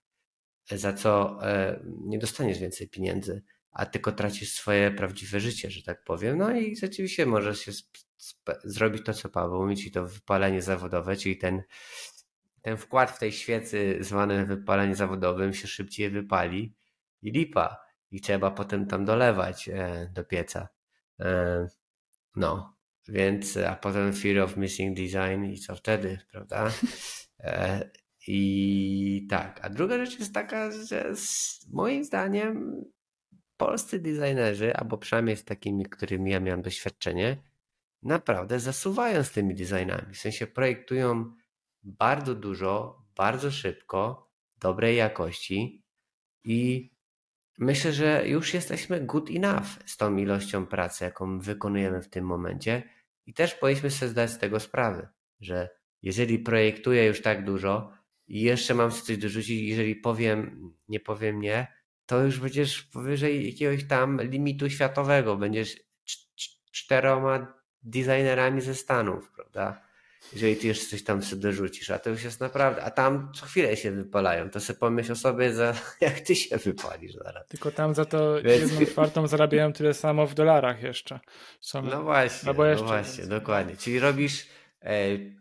za co e, nie dostaniesz więcej pieniędzy a tylko tracisz swoje prawdziwe życie, że tak powiem. No i rzeczywiście możesz się zrobić to, co Paweł mówi, czyli to wypalenie zawodowe, czyli ten, ten wkład w tej świecy zwany wypalenie zawodowym się szybciej wypali i lipa. I trzeba potem tam dolewać e, do pieca. E, no, więc, a potem fear of missing design i co wtedy, prawda? E, I tak, a druga rzecz jest taka, że moim zdaniem polscy designerzy, albo przynajmniej z takimi, którymi ja miałem doświadczenie, naprawdę zasuwają z tymi designami. W sensie projektują bardzo dużo, bardzo szybko, dobrej jakości i myślę, że już jesteśmy good enough z tą ilością pracy, jaką wykonujemy w tym momencie i też powinniśmy sobie zdać z tego sprawę, że jeżeli projektuję już tak dużo i jeszcze mam coś dorzucić, jeżeli powiem, nie powiem nie, to już będziesz powyżej jakiegoś tam limitu światowego, będziesz czteroma designerami ze Stanów, prawda? Jeżeli ty jeszcze coś tam sobie dorzucisz, a to już jest naprawdę, a tam co chwilę się wypalają, to sobie pomyśl o sobie, za, jak ty się wypalisz zaraz. Tylko tam za to Więc... jedną czwartą zarabiają tyle samo w dolarach jeszcze. No właśnie, no jeszcze, właśnie, więc... dokładnie. Czyli robisz e,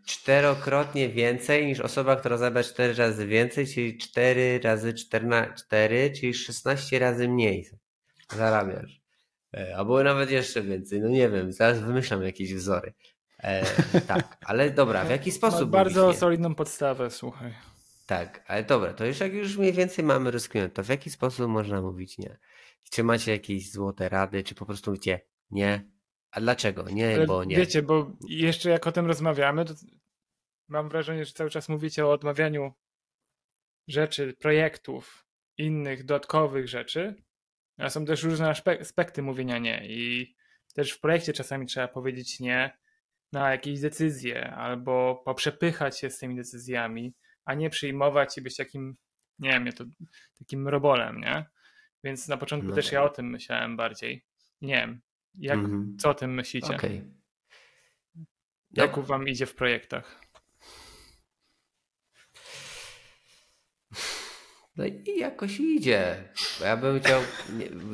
czterokrotnie więcej niż osoba, która zarabia cztery razy więcej, czyli cztery razy cztery, czyli 16 razy mniej zarabiasz. E, albo nawet jeszcze więcej, no nie wiem, zaraz wymyślam jakieś wzory. E, tak, ale dobra, w jaki sposób? Ma bardzo solidną podstawę, słuchaj. Tak, ale dobra, to już jak już mniej więcej mamy rozkminione, to w jaki sposób można mówić nie? Czy macie jakieś złote rady, czy po prostu mówicie nie? A dlaczego? Nie, ale bo nie. Wiecie, bo jeszcze jak o tym rozmawiamy, to mam wrażenie, że cały czas mówicie o odmawianiu rzeczy, projektów, innych dodatkowych rzeczy, a są też różne aspekty mówienia nie i też w projekcie czasami trzeba powiedzieć nie, na jakieś decyzje albo poprzepychać się z tymi decyzjami, a nie przyjmować i być takim, nie wiem, to, takim robolem, nie? Więc na początku no też tak. ja o tym myślałem bardziej. Nie wiem, jak, mm. co o tym myślicie? Okay. Jak no. wam idzie w projektach? No i jakoś idzie. Ja bym chciał.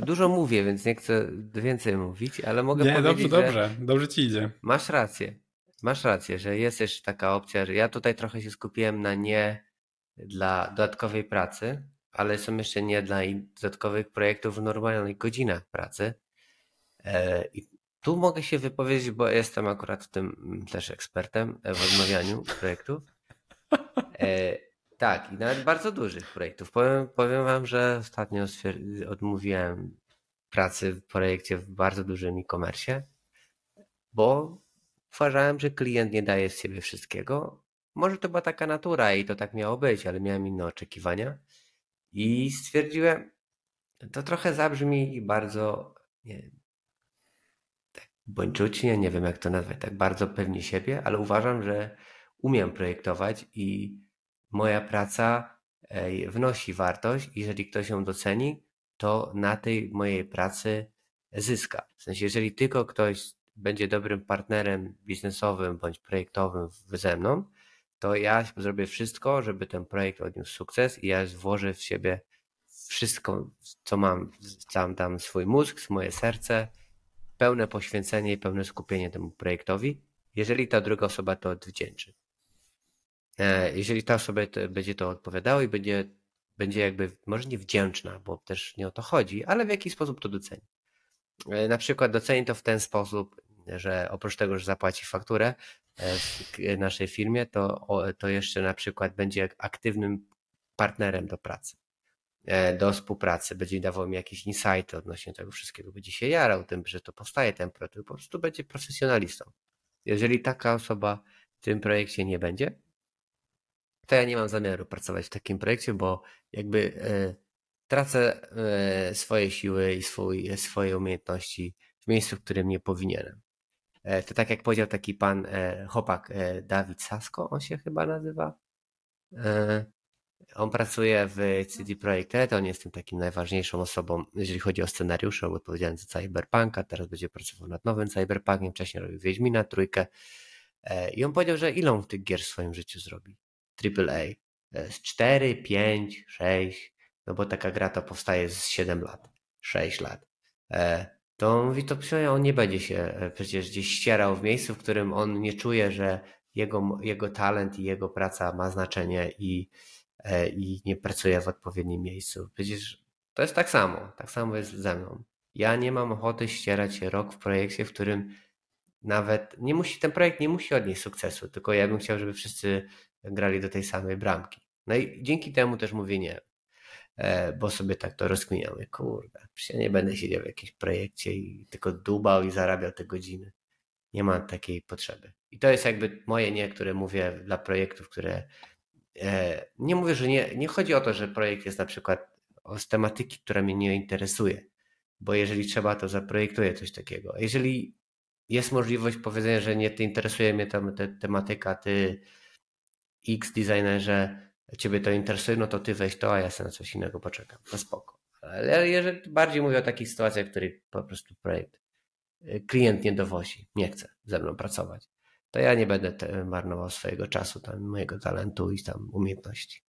Dużo mówię, więc nie chcę więcej mówić, ale mogę nie, powiedzieć. Dobrze, dobrze, dobrze ci idzie. Masz rację. Masz rację, że jest też taka opcja, że ja tutaj trochę się skupiłem na nie dla dodatkowej pracy, ale są jeszcze nie dla dodatkowych projektów w normalnych godzinach pracy. E, I tu mogę się wypowiedzieć, bo jestem akurat w tym też ekspertem w odmawianiu projektów. Tak, i nawet bardzo dużych projektów. Powiem, powiem wam, że ostatnio odmówiłem pracy w projekcie w bardzo dużym e-commerce, bo uważałem, że klient nie daje z siebie wszystkiego. Może to była taka natura i to tak miało być, ale miałem inne oczekiwania. I stwierdziłem, to trochę zabrzmi bardzo nie wiem, tak bończucznie, nie wiem jak to nazwać, tak bardzo pewnie siebie, ale uważam, że umiem projektować i moja praca wnosi wartość. Jeżeli ktoś ją doceni, to na tej mojej pracy zyska. W sensie, jeżeli tylko ktoś będzie dobrym partnerem biznesowym bądź projektowym ze mną, to ja zrobię wszystko, żeby ten projekt odniósł sukces i ja włożę w siebie wszystko, co mam, sam dam swój mózg, moje serce, pełne poświęcenie i pełne skupienie temu projektowi, jeżeli ta druga osoba to odwdzięczy. E, jeżeli ta osoba będzie to odpowiadała i będzie, będzie jakby, może nie wdzięczna, bo też nie o to chodzi, ale w jakiś sposób to doceni. E, na przykład doceni to w ten sposób, że oprócz tego, że zapłaci fakturę e, w naszej firmie, to, to jeszcze na przykład będzie aktywnym partnerem do pracy, do współpracy, będzie dawał mi jakieś insighty odnośnie tego wszystkiego, będzie się jarał tym, że to powstaje ten projekt, po prostu będzie profesjonalistą. Jeżeli taka osoba w tym projekcie nie będzie, to ja nie mam zamiaru pracować w takim projekcie, bo jakby e, tracę e, swoje siły i swój, swoje umiejętności w miejscu, w którym nie powinienem. E, to tak jak powiedział taki pan chłopak Dawid Sasko, on się chyba nazywa. On pracuje w CD Projekt Red, on jest tym takim najważniejszą osobą, jeżeli chodzi o scenariusze, odpowiedzialny za Cyberpunka, teraz będzie pracował nad nowym Cyberpunkiem, wcześniej robił Wiedźmina, trójkę. I on powiedział, że on tych gier w swoim życiu zrobi. AAA. Z 4, 5, 6, no bo taka gra to powstaje z 7 lat, 6 lat. E, to on mówi, to on nie będzie się e, przecież gdzieś ścierał w miejscu, w którym on nie czuje, że jego, jego talent i jego praca ma znaczenie i, e, i nie pracuje w odpowiednim miejscu. Przecież to jest tak samo, tak samo jest ze mną. Ja nie mam ochoty ścierać się rok w projekcie, w którym nawet nie musi, ten projekt nie musi odnieść sukcesu, tylko ja bym chciał, żeby wszyscy grali do tej samej bramki. No i dzięki temu też mówię nie, e, bo sobie tak to rozkminiam. Kurde, ja nie będę siedział w jakimś projekcie i tylko dubał i zarabiał te godziny. Nie ma takiej potrzeby. I to jest jakby moje nie, które mówię dla projektów, które e, nie mówię, że nie, nie chodzi o to, że projekt jest na przykład z tematyki, która mnie nie interesuje, bo jeżeli trzeba, to zaprojektuję coś takiego. Jeżeli jest możliwość powiedzenia, że nie ty interesuje mnie ta te, tematyka, ty X designerze, ciebie to interesuje, no to ty weź to, a ja sobie na coś innego poczekam. No spoko. Ale jeżeli bardziej mówię o takich sytuacjach, w których po prostu projekt, y, klient nie dowozi, nie chce ze mną pracować, to ja nie będę marnował swojego czasu, tam, mojego talentu i tam umiejętności.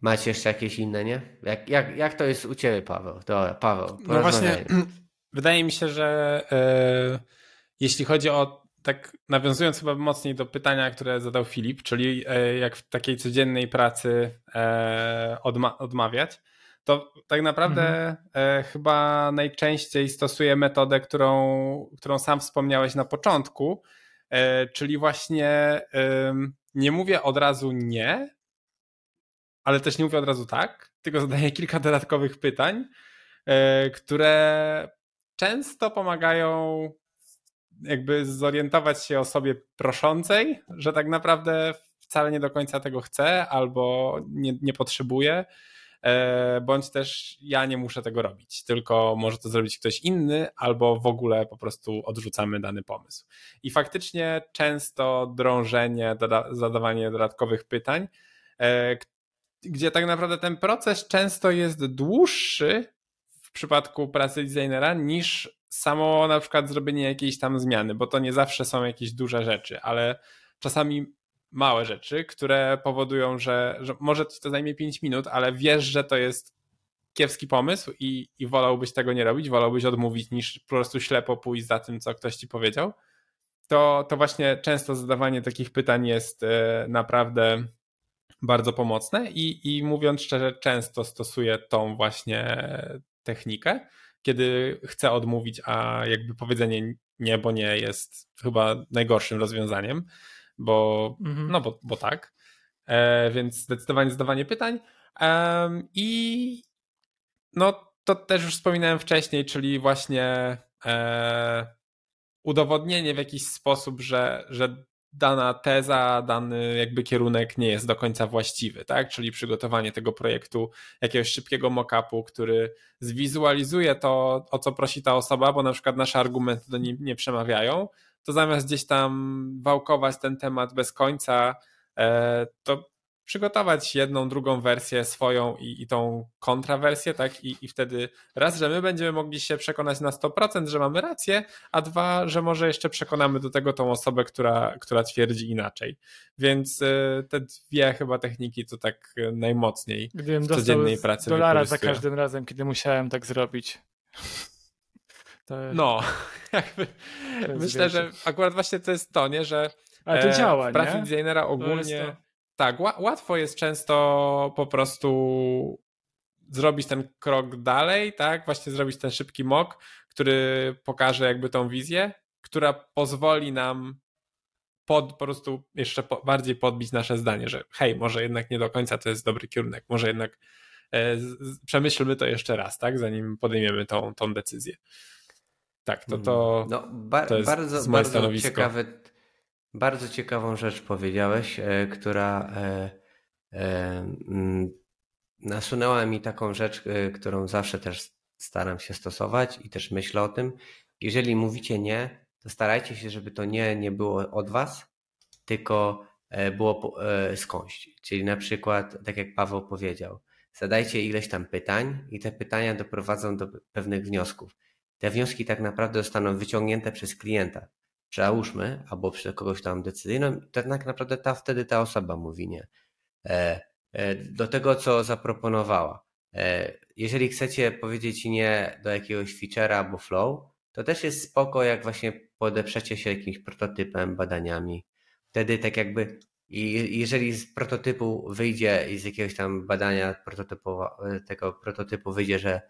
Macie jeszcze jakieś inne, nie? Jak, jak, jak to jest u Ciebie, Paweł? To, Paweł, No właśnie, wydaje mi się, że e, jeśli chodzi o, tak nawiązując chyba mocniej do pytania, które zadał Filip, czyli e, jak w takiej codziennej pracy e, odma odmawiać, to tak naprawdę mhm. Chyba najczęściej stosuję metodę, którą, którą sam wspomniałeś na początku, czyli właśnie nie mówię od razu nie, ale też nie mówię od razu tak, tylko zadaję kilka dodatkowych pytań, które często pomagają jakby zorientować się osobie proszącej, że tak naprawdę wcale nie do końca tego chce albo nie, nie potrzebuje, e, bądź też ja nie muszę tego robić, tylko może to zrobić ktoś inny, albo w ogóle po prostu odrzucamy dany pomysł. I faktycznie często drążenie, zadawanie dodatkowych pytań, e, gdzie tak naprawdę ten proces często jest dłuższy w przypadku pracy designera niż samo na przykład zrobienie jakiejś tam zmiany, bo to nie zawsze są jakieś duże rzeczy, ale czasami małe rzeczy, które powodują, że, że może to zajmie 5 minut, ale wiesz, że to jest kiepski pomysł i, i wolałbyś tego nie robić, wolałbyś odmówić niż po prostu ślepo pójść za tym, co ktoś ci powiedział, to, to właśnie często zadawanie takich pytań jest e, naprawdę bardzo pomocne i, i mówiąc szczerze, często stosuję tą właśnie technikę, kiedy chcę odmówić, a jakby powiedzenie nie, bo nie jest chyba najgorszym rozwiązaniem, bo, mhm. no bo, bo tak. E, więc zdecydowanie zadawanie pytań. E, I no to też już wspominałem wcześniej, czyli właśnie e, udowodnienie w jakiś sposób, że, że dana teza, dany jakby kierunek nie jest do końca właściwy, tak? Czyli przygotowanie tego projektu, jakiegoś szybkiego mock-upu, który zwizualizuje to, o co prosi ta osoba, bo na przykład nasze argumenty do niej nie przemawiają, to zamiast gdzieś tam wałkować ten temat bez końca, e, to przygotować jedną, drugą wersję swoją i, i tą kontrawersję, tak? I, I wtedy raz, że my będziemy mogli się przekonać na 100%, że mamy rację, a dwa, że może jeszcze przekonamy do tego tą osobę, która, która twierdzi inaczej. Więc y, te dwie chyba techniki to tak y, najmocniej Gdybym w codziennej pracy dolara za każdym razem, kiedy musiałem tak zrobić. To, no, jakby myślę, że akurat właśnie to jest to, nie, że ale to e, działa, w pracy nie? designera ogólnie tak, łatwo jest często po prostu zrobić ten krok dalej, tak? Właśnie zrobić ten szybki mock, który pokaże jakby tą wizję, która pozwoli nam pod, po prostu jeszcze po, bardziej podbić nasze zdanie, że hej, może jednak nie do końca to jest dobry kierunek, może jednak e, z, przemyślmy to jeszcze raz, tak? Zanim podejmiemy tą, tą decyzję. Tak, to to, no, ba to jest bardzo, bardzo ciekawy bardzo ciekawą rzecz powiedziałeś, e, która e, e, mm, nasunęła mi taką rzecz, którą zawsze też staram się stosować i też myślę o tym. Jeżeli mówicie nie, to starajcie się, żeby to nie nie było od was, tylko było skądś. Czyli na przykład, tak jak Paweł powiedział, zadajcie ileś tam pytań i te pytania doprowadzą do pewnych wniosków. Te wnioski tak naprawdę zostaną wyciągnięte przez klienta załóżmy, albo przez kogoś tam decyzyjną, tak naprawdę ta, wtedy ta osoba mówi nie. E, e, do tego, co zaproponowała. E, jeżeli chcecie powiedzieć nie do jakiegoś feature'a albo flow, to też jest spoko, jak właśnie podeprzecie się jakimś prototypem, badaniami. Wtedy tak jakby, i jeżeli z prototypu wyjdzie i z jakiegoś tam badania tego prototypu wyjdzie, że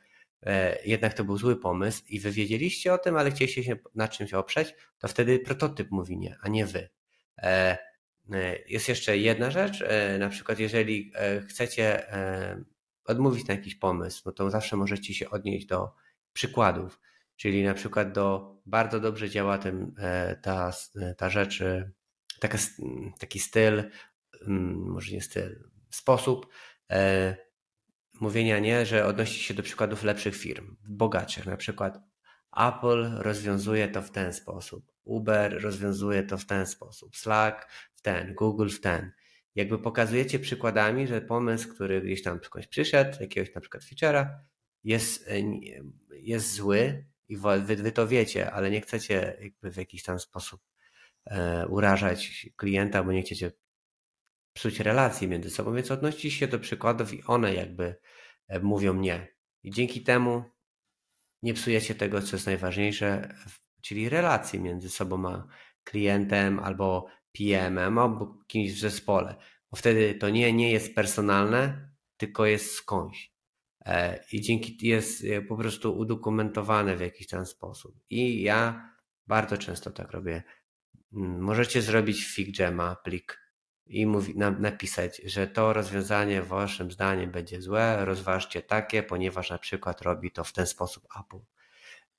jednak to był zły pomysł i wy wiedzieliście o tym, ale chcieliście się na czymś oprzeć, to wtedy prototyp mówi nie, a nie wy. E, jest jeszcze jedna rzecz, na przykład jeżeli chcecie odmówić na jakiś pomysł, no to zawsze możecie się odnieść do przykładów, czyli na przykład do bardzo dobrze działa ten, ta, ta rzecz, taka, taki styl, mm, może nie styl, sposób mówienia nie, że odnosi się do przykładów lepszych firm, bogatszych, na przykład Apple rozwiązuje to w ten sposób, Uber rozwiązuje to w ten sposób, Slack w ten, Google w ten. Jakby pokazujecie przykładami, że pomysł, który gdzieś tam skądś przyszedł, jakiegoś na przykład feature'a, jest, e, jest zły i wy, wy to wiecie, ale nie chcecie jakby w jakiś tam sposób e, urażać klienta, bo nie chcecie psuć relacji między sobą, więc odnosicie się do przykładów i one jakby e, mówią nie. I dzięki temu nie psujecie tego, co jest najważniejsze, czyli relacji między sobą a klientem albo PM-em albo kimś w zespole. Bo wtedy to nie, nie jest personalne, tylko jest skądś. E, I dzięki jest e, po prostu udokumentowane w jakiś ten sposób. I ja bardzo często tak robię. Możecie zrobić FigJama plik i mówi, na, napisać, że to rozwiązanie waszym zdaniem będzie złe, rozważcie takie, ponieważ na przykład robi to w ten sposób Apple.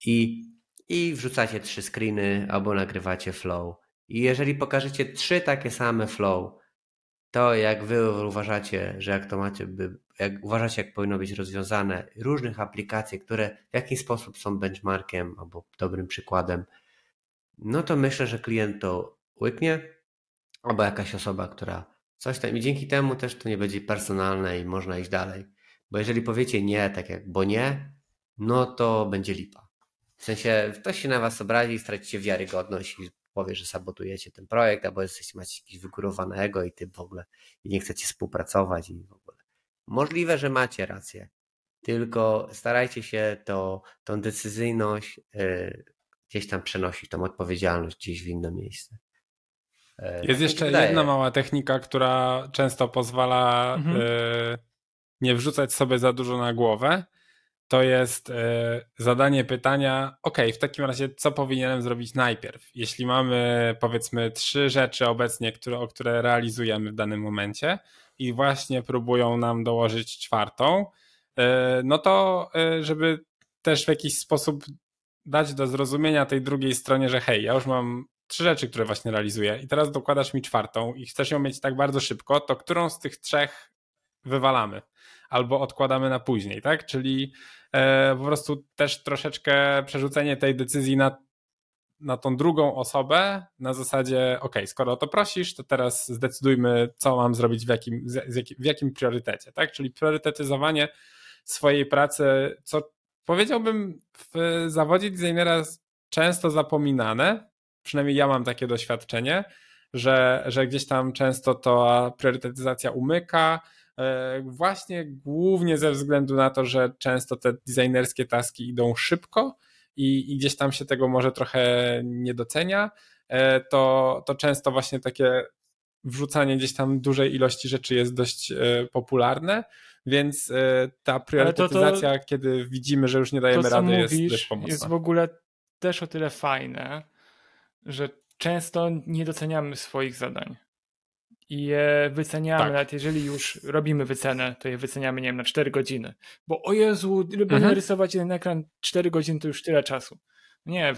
I, i wrzucacie trzy screeny albo nagrywacie flow. I jeżeli pokażecie trzy takie same flow, to jak wy uważacie, że jak to macie, by, jak uważacie, jak powinno być rozwiązane różnych aplikacji, które w jakiś sposób są benchmarkiem albo dobrym przykładem, no to myślę, że klient to łyknie albo jakaś osoba, która coś tam i dzięki temu też to nie będzie personalne i można iść dalej. Bo jeżeli powiecie nie, tak jak bo nie, no to będzie lipa. W sensie ktoś się na was obrazi i stracicie wiarygodność i powie, że sabotujecie ten projekt, albo jesteście, macie jakieś wygórowanego i ty w ogóle i nie chcecie współpracować i w ogóle. Możliwe, że macie rację, tylko starajcie się to, tą decyzyjność yy, gdzieś tam przenosić, tą odpowiedzialność gdzieś w inne miejsce. E, Jest tak jeszcze jedna mała technika, która często pozwala mhm. E, nie wrzucać sobie za dużo na głowę. To jest e, zadanie pytania, ok, w takim razie co powinienem zrobić najpierw? Jeśli mamy powiedzmy trzy rzeczy obecnie, które, o które realizujemy w danym momencie i właśnie próbują nam dołożyć czwartą, no to żeby też w jakiś sposób dać do zrozumienia tej drugiej stronie, że hej, ja już mam trzy rzeczy, które właśnie realizuję i teraz dokładasz mi czwartą i chcesz ją mieć tak bardzo szybko, to którą z tych trzech wywalamy albo odkładamy na później, tak? Czyli e, po prostu też troszeczkę przerzucenie tej decyzji na, na tą drugą osobę na zasadzie, ok, skoro o to prosisz, to teraz zdecydujmy, co mam zrobić w jakim, w jakim priorytecie, tak? Czyli priorytetyzowanie swojej pracy, co powiedziałbym w zawodzie designera często zapominane, przynajmniej ja mam takie doświadczenie, że, że gdzieś tam często ta priorytetyzacja umyka, e, właśnie głównie ze względu na to, że często te designerskie taski idą szybko i, i gdzieś tam się tego może trochę nie docenia, e, to, to często właśnie takie wrzucanie gdzieś tam dużej ilości rzeczy jest dość e, popularne, więc ta priorytetyzacja, to, to, kiedy widzimy, że już nie dajemy to, rady, jest dość pomocna. Jest w ogóle też o tyle fajne, że często nie doceniamy swoich zadań. I je wyceniamy, tak. nawet jeżeli już robimy wycenę, to je wyceniamy, nie wiem, na 4 godziny. Bo o Jezu, żeby mhm. narysować jeden ekran 4 godziny, to już tyle czasu. Nie,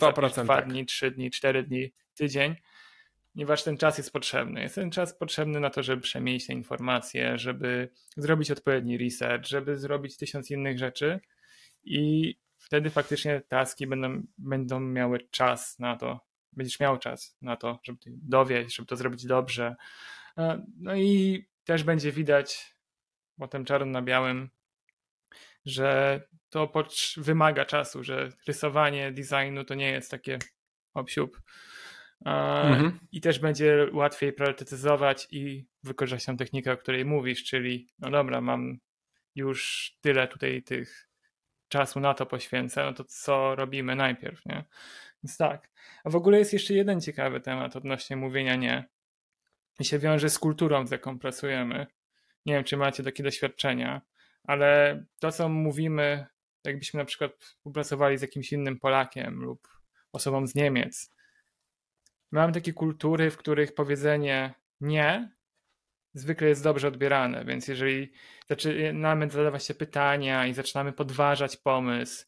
100% 2 tak. dni, 3 dni, 4 dni, tydzień. Ponieważ ten czas jest potrzebny. Jest ten czas potrzebny na to, żeby przemieścić te informacje, żeby zrobić odpowiedni research, żeby zrobić tysiąc innych rzeczy. I wtedy faktycznie taski będą, będą miały czas na to, będziesz miał czas na to, żeby dowieść, żeby to zrobić dobrze. E, no i też będzie widać potem czarno na białym, że to wymaga czasu, że rysowanie designu to nie jest takie obsiub. E, mhm. I też będzie łatwiej priorytetyzować i wykorzystać tą technikę, o której mówisz, czyli no dobra, mam już tyle tutaj tych czasu na to poświęcę, no to co robimy najpierw, nie? Więc tak. A w ogóle jest jeszcze jeden ciekawy temat odnośnie mówienia nie. I się wiąże z kulturą, z jaką pracujemy. Nie wiem, czy macie takie doświadczenia, ale to, co mówimy, jakbyśmy na przykład współpracowali z jakimś innym Polakiem lub osobą z Niemiec, mamy takie kultury, w których powiedzenie nie zwykle jest dobrze odbierane, więc jeżeli zaczynamy zadawać się pytania i zaczynamy podważać pomysł,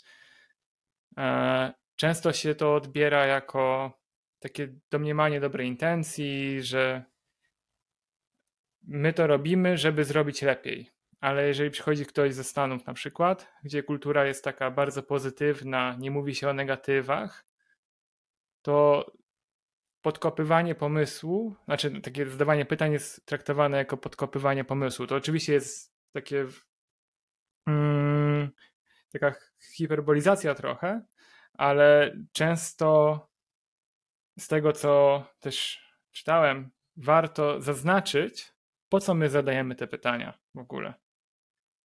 e, często się to odbiera jako takie domniemanie dobrej intencji, że my to robimy, żeby zrobić lepiej. Ale jeżeli przychodzi ktoś ze Stanów na przykład, gdzie kultura jest taka bardzo pozytywna, nie mówi się o negatywach, to podkopywanie pomysłu, znaczy takie zadawanie pytań jest traktowane jako podkopywanie pomysłu. To oczywiście jest takie mm, taka hiperbolizacja trochę, ale często z tego, co też czytałem, warto zaznaczyć, po co my zadajemy te pytania w ogóle.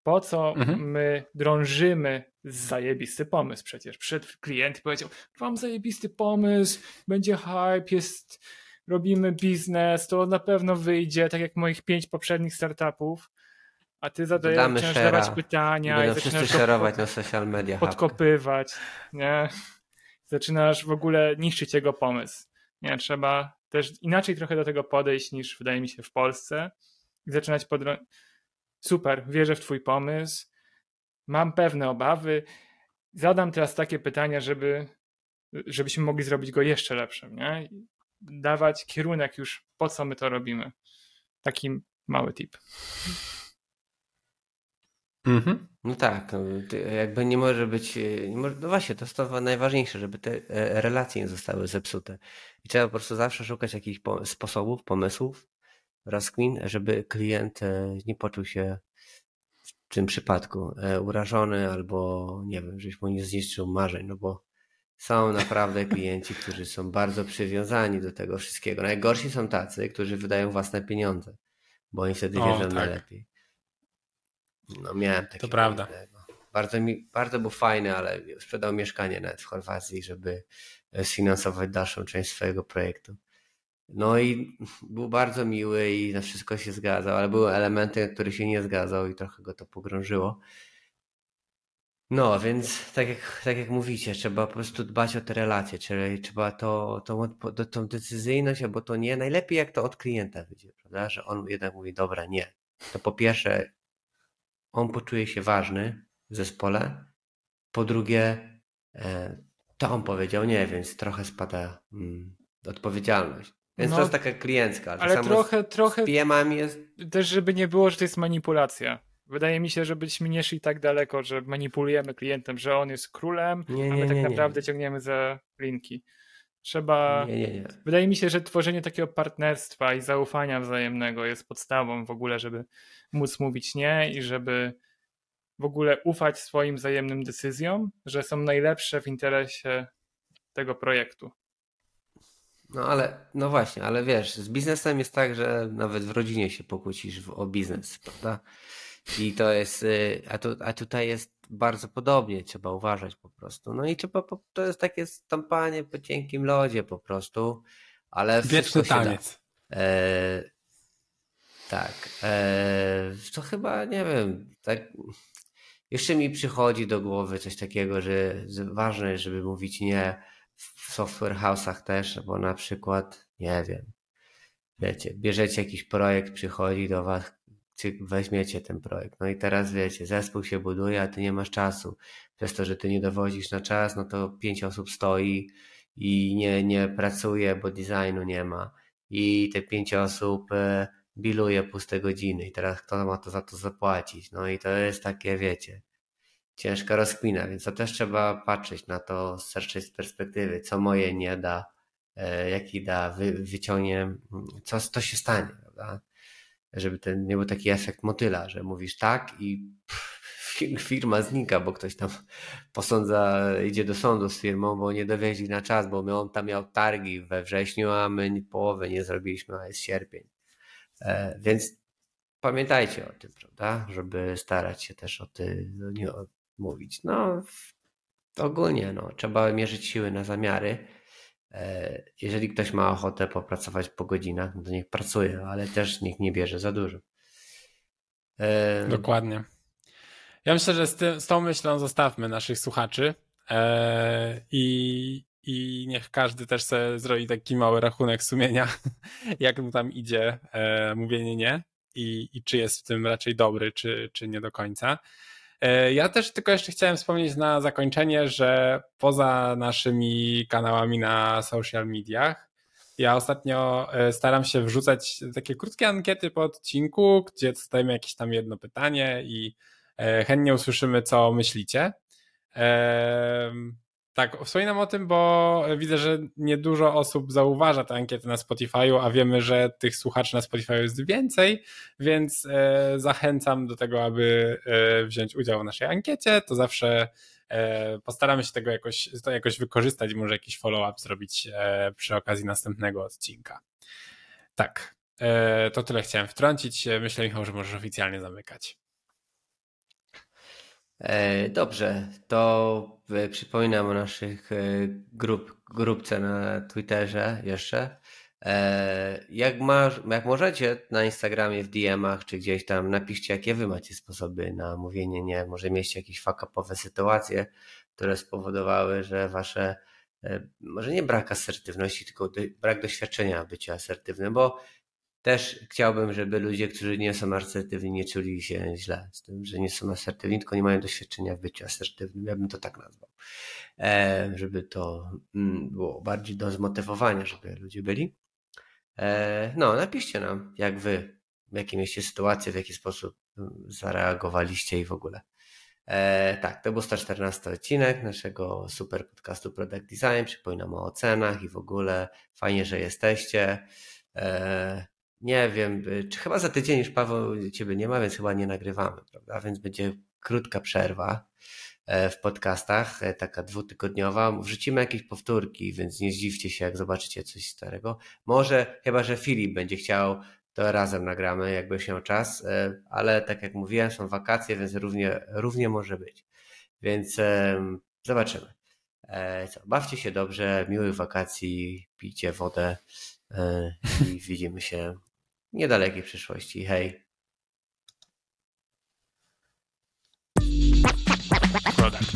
Po co mhm. my drążymy zajebisty pomysł przecież. Przyszedł klient i powiedział, mam zajebisty pomysł, będzie hype, jest, robimy biznes, to na pewno wyjdzie, tak jak moich pięć poprzednich startupów. A ty zadajesz, zaczynasz zadawać pytania i, i zaczynasz szerować na social media. Podkopywać, nie? Zaczynasz w ogóle niszczyć jego pomysł. Nie, trzeba też inaczej trochę do tego podejść niż wydaje mi się w Polsce i zaczynać podrążyć super, wierzę w Twój pomysł, mam pewne obawy. Zadam teraz takie pytania, żeby, żebyśmy mogli zrobić go jeszcze lepszym, nie? Dawać kierunek już, po co my to robimy. Taki mały tip. Mhm. No tak, no, jakby nie może być, nie może, no właśnie, to jest to najważniejsze, żeby te e, relacje nie zostały zepsute. I trzeba po prostu zawsze szukać jakichś sposobów, pomysłów, rozkmin, żeby klient e, nie poczuł się w tym przypadku e, urażony albo nie wiem, żeś mu nie zniszczył marzeń, no bo są naprawdę klienci, którzy są bardzo przywiązani do tego wszystkiego. Najgorsi są tacy, którzy wydają własne pieniądze, bo oni wtedy wierzą tak. najlepiej. No miałem takie. To prawda. No. Bardzo, mi, bardzo był fajny, ale sprzedał mieszkanie nawet w Chorwacji, żeby e, sfinansować dalszą część swojego projektu. No i był bardzo miły i na wszystko się zgadzał, ale były elementy, które się nie zgadzał i trochę go to pogrążyło. No, więc tak jak, tak jak mówicie, trzeba po prostu dbać o te relacje, czyli trzeba to, to, to, tą decyzyjność, albo to nie, najlepiej jak to od klienta wyjdzie, prawda, że on jednak mówi, dobra, nie. To po pierwsze, on poczuje się ważny w zespole, po drugie, e, to on powiedział nie, więc trochę spada mm, odpowiedzialność. Więc no, to jest taka kliencka. Ale trochę, trochę. PM jest. Też, żeby nie było, że to jest manipulacja. Wydaje mi się, że byśmy nie szli tak daleko, że manipulujemy klientem, że on jest królem, nie, nie, a my tak nie, naprawdę ciągniemy za linki. Trzeba. Nie, nie, nie. Wydaje mi się, że tworzenie takiego partnerstwa i zaufania wzajemnego jest podstawą w ogóle, żeby móc mówić nie i żeby w ogóle ufać swoim wzajemnym decyzjom, że są najlepsze w interesie tego projektu. No ale, no właśnie, ale wiesz, z biznesem jest tak, że nawet w rodzinie się pokłócisz o biznes, prawda? I to jest, y, a, tu, a tutaj jest bardzo podobnie, trzeba uważać po prostu. No i trzeba, to jest takie stąpanie po cienkim lodzie po prostu, ale Wieczny taniec. E, tak, e, to chyba, nie wiem, tak, jeszcze mi przychodzi do głowy coś takiego, że ważne jest, żeby mówić nie, w software house'ach też, bo na przykład, nie wiem, wiecie, bierzecie jakiś projekt, przychodzi do was, weźmiecie ten projekt. No i teraz wiecie, zespół się buduje, a ty nie masz czasu. Przez to, że ty nie dowodzisz na czas, no to pięć osób stoi i nie, nie pracuje, bo designu nie ma. I te pięć osób e, biluje puste godziny i teraz kto ma to za to zapłacić? No i to jest takie, wiecie, ciężka rozkmina, więc to też trzeba patrzeć na to z szerszej perspektywy, co moje nie da, e, jaki da, wy, wyciągnie, co się stanie, prawda? Żeby ten nie był taki efekt motyla, że mówisz tak i pff, firma znika, bo ktoś tam posądza, idzie do sądu z firmą, bo nie dowieźli na czas, bo on tam miał targi we wrześniu, a my połowę nie zrobiliśmy, a jest sierpień. E, więc pamiętajcie o tym, prawda? Żeby starać się też o tym, no nie, mówić. No, ogólnie no, trzeba mierzyć siły na zamiary. E, jeżeli ktoś ma ochotę popracować po godzinach, no to niech pracuje, ale też niech nie bierze za dużo. E, Dokładnie. Ja myślę, że z, z tą myślą zostawmy naszych słuchaczy e, i i niech każdy też sobie zrobi taki mały rachunek sumienia, jak mu tam idzie mówienie nie i, i czy jest w tym raczej dobry, czy, czy nie do końca. E, ja też tylko jeszcze chciałem wspomnieć na zakończenie, że poza naszymi kanałami na social mediach, ja ostatnio e, staram się wrzucać takie krótkie ankiety po odcinku, gdzie dostajemy jakieś tam jedno pytanie i e, chętnie usłyszymy, co myślicie. Tak, wspominam o tym, bo widzę, że niedużo osób zauważa tę ankietę na Spotify'u, a wiemy, że tych słuchaczy na Spotify'u jest więcej, więc e, zachęcam do tego, aby e, wziąć udział w naszej ankiecie. To zawsze e, postaramy się tego jakoś, to jakoś wykorzystać może jakiś follow-up zrobić przy okazji następnego odcinka. Tak, to tyle chciałem wtrącić. Myślę, Michał, że możesz oficjalnie zamykać. E, dobrze, to e, przypominam o naszych e, grup, grupce na Twitterze jeszcze. Jak, masz, jak możecie na Instagramie, w DM-ach czy gdzieś tam napiszcie, jakie wy macie sposoby na mówienie nie. Może mieliście jakieś fakapowe sytuacje, które spowodowały, że wasze może nie brak asertywności, tylko brak doświadczenia bycia asertywnym, bo też chciałbym, żeby ludzie, którzy nie są asertywni, nie czuli się źle z tym, że nie są asertywni, tylko nie mają doświadczenia w byciu asertywnym. Ja bym to tak nazwał. E, żeby to mm, było bardziej do zmotywowania, żeby ludzie byli. E, no, napiszcie nam, jak wy, w jakie mieliście sytuacje, w jaki sposób mm, zareagowaliście i w ogóle. E, tak, to był 114 odcinek naszego super podcastu Product Design. Przypominam o ocenach i w ogóle fajnie, że jesteście. E, nie wiem, y, czy chyba za tydzień już Paweł ciebie nie ma, więc chyba nie nagrywamy, prawda? Więc będzie krótka przerwa e, w podcastach, e, taka dwutygodniowa. Wrzucimy jakieś powtórki, więc nie zdziwcie się, jak zobaczycie coś starego. Może, chyba że Filip będzie chciał, to razem nagramy, jakby się czas, e, ale tak jak mówiłem, są wakacje, więc równie, równie może być. Więc zobaczymy. Co, bawcie się dobrze, miłych wakacji, pijcie wodę i widzimy się niedalekiej przyszłości. Hej. Product.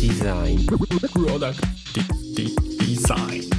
Design. Product. Design.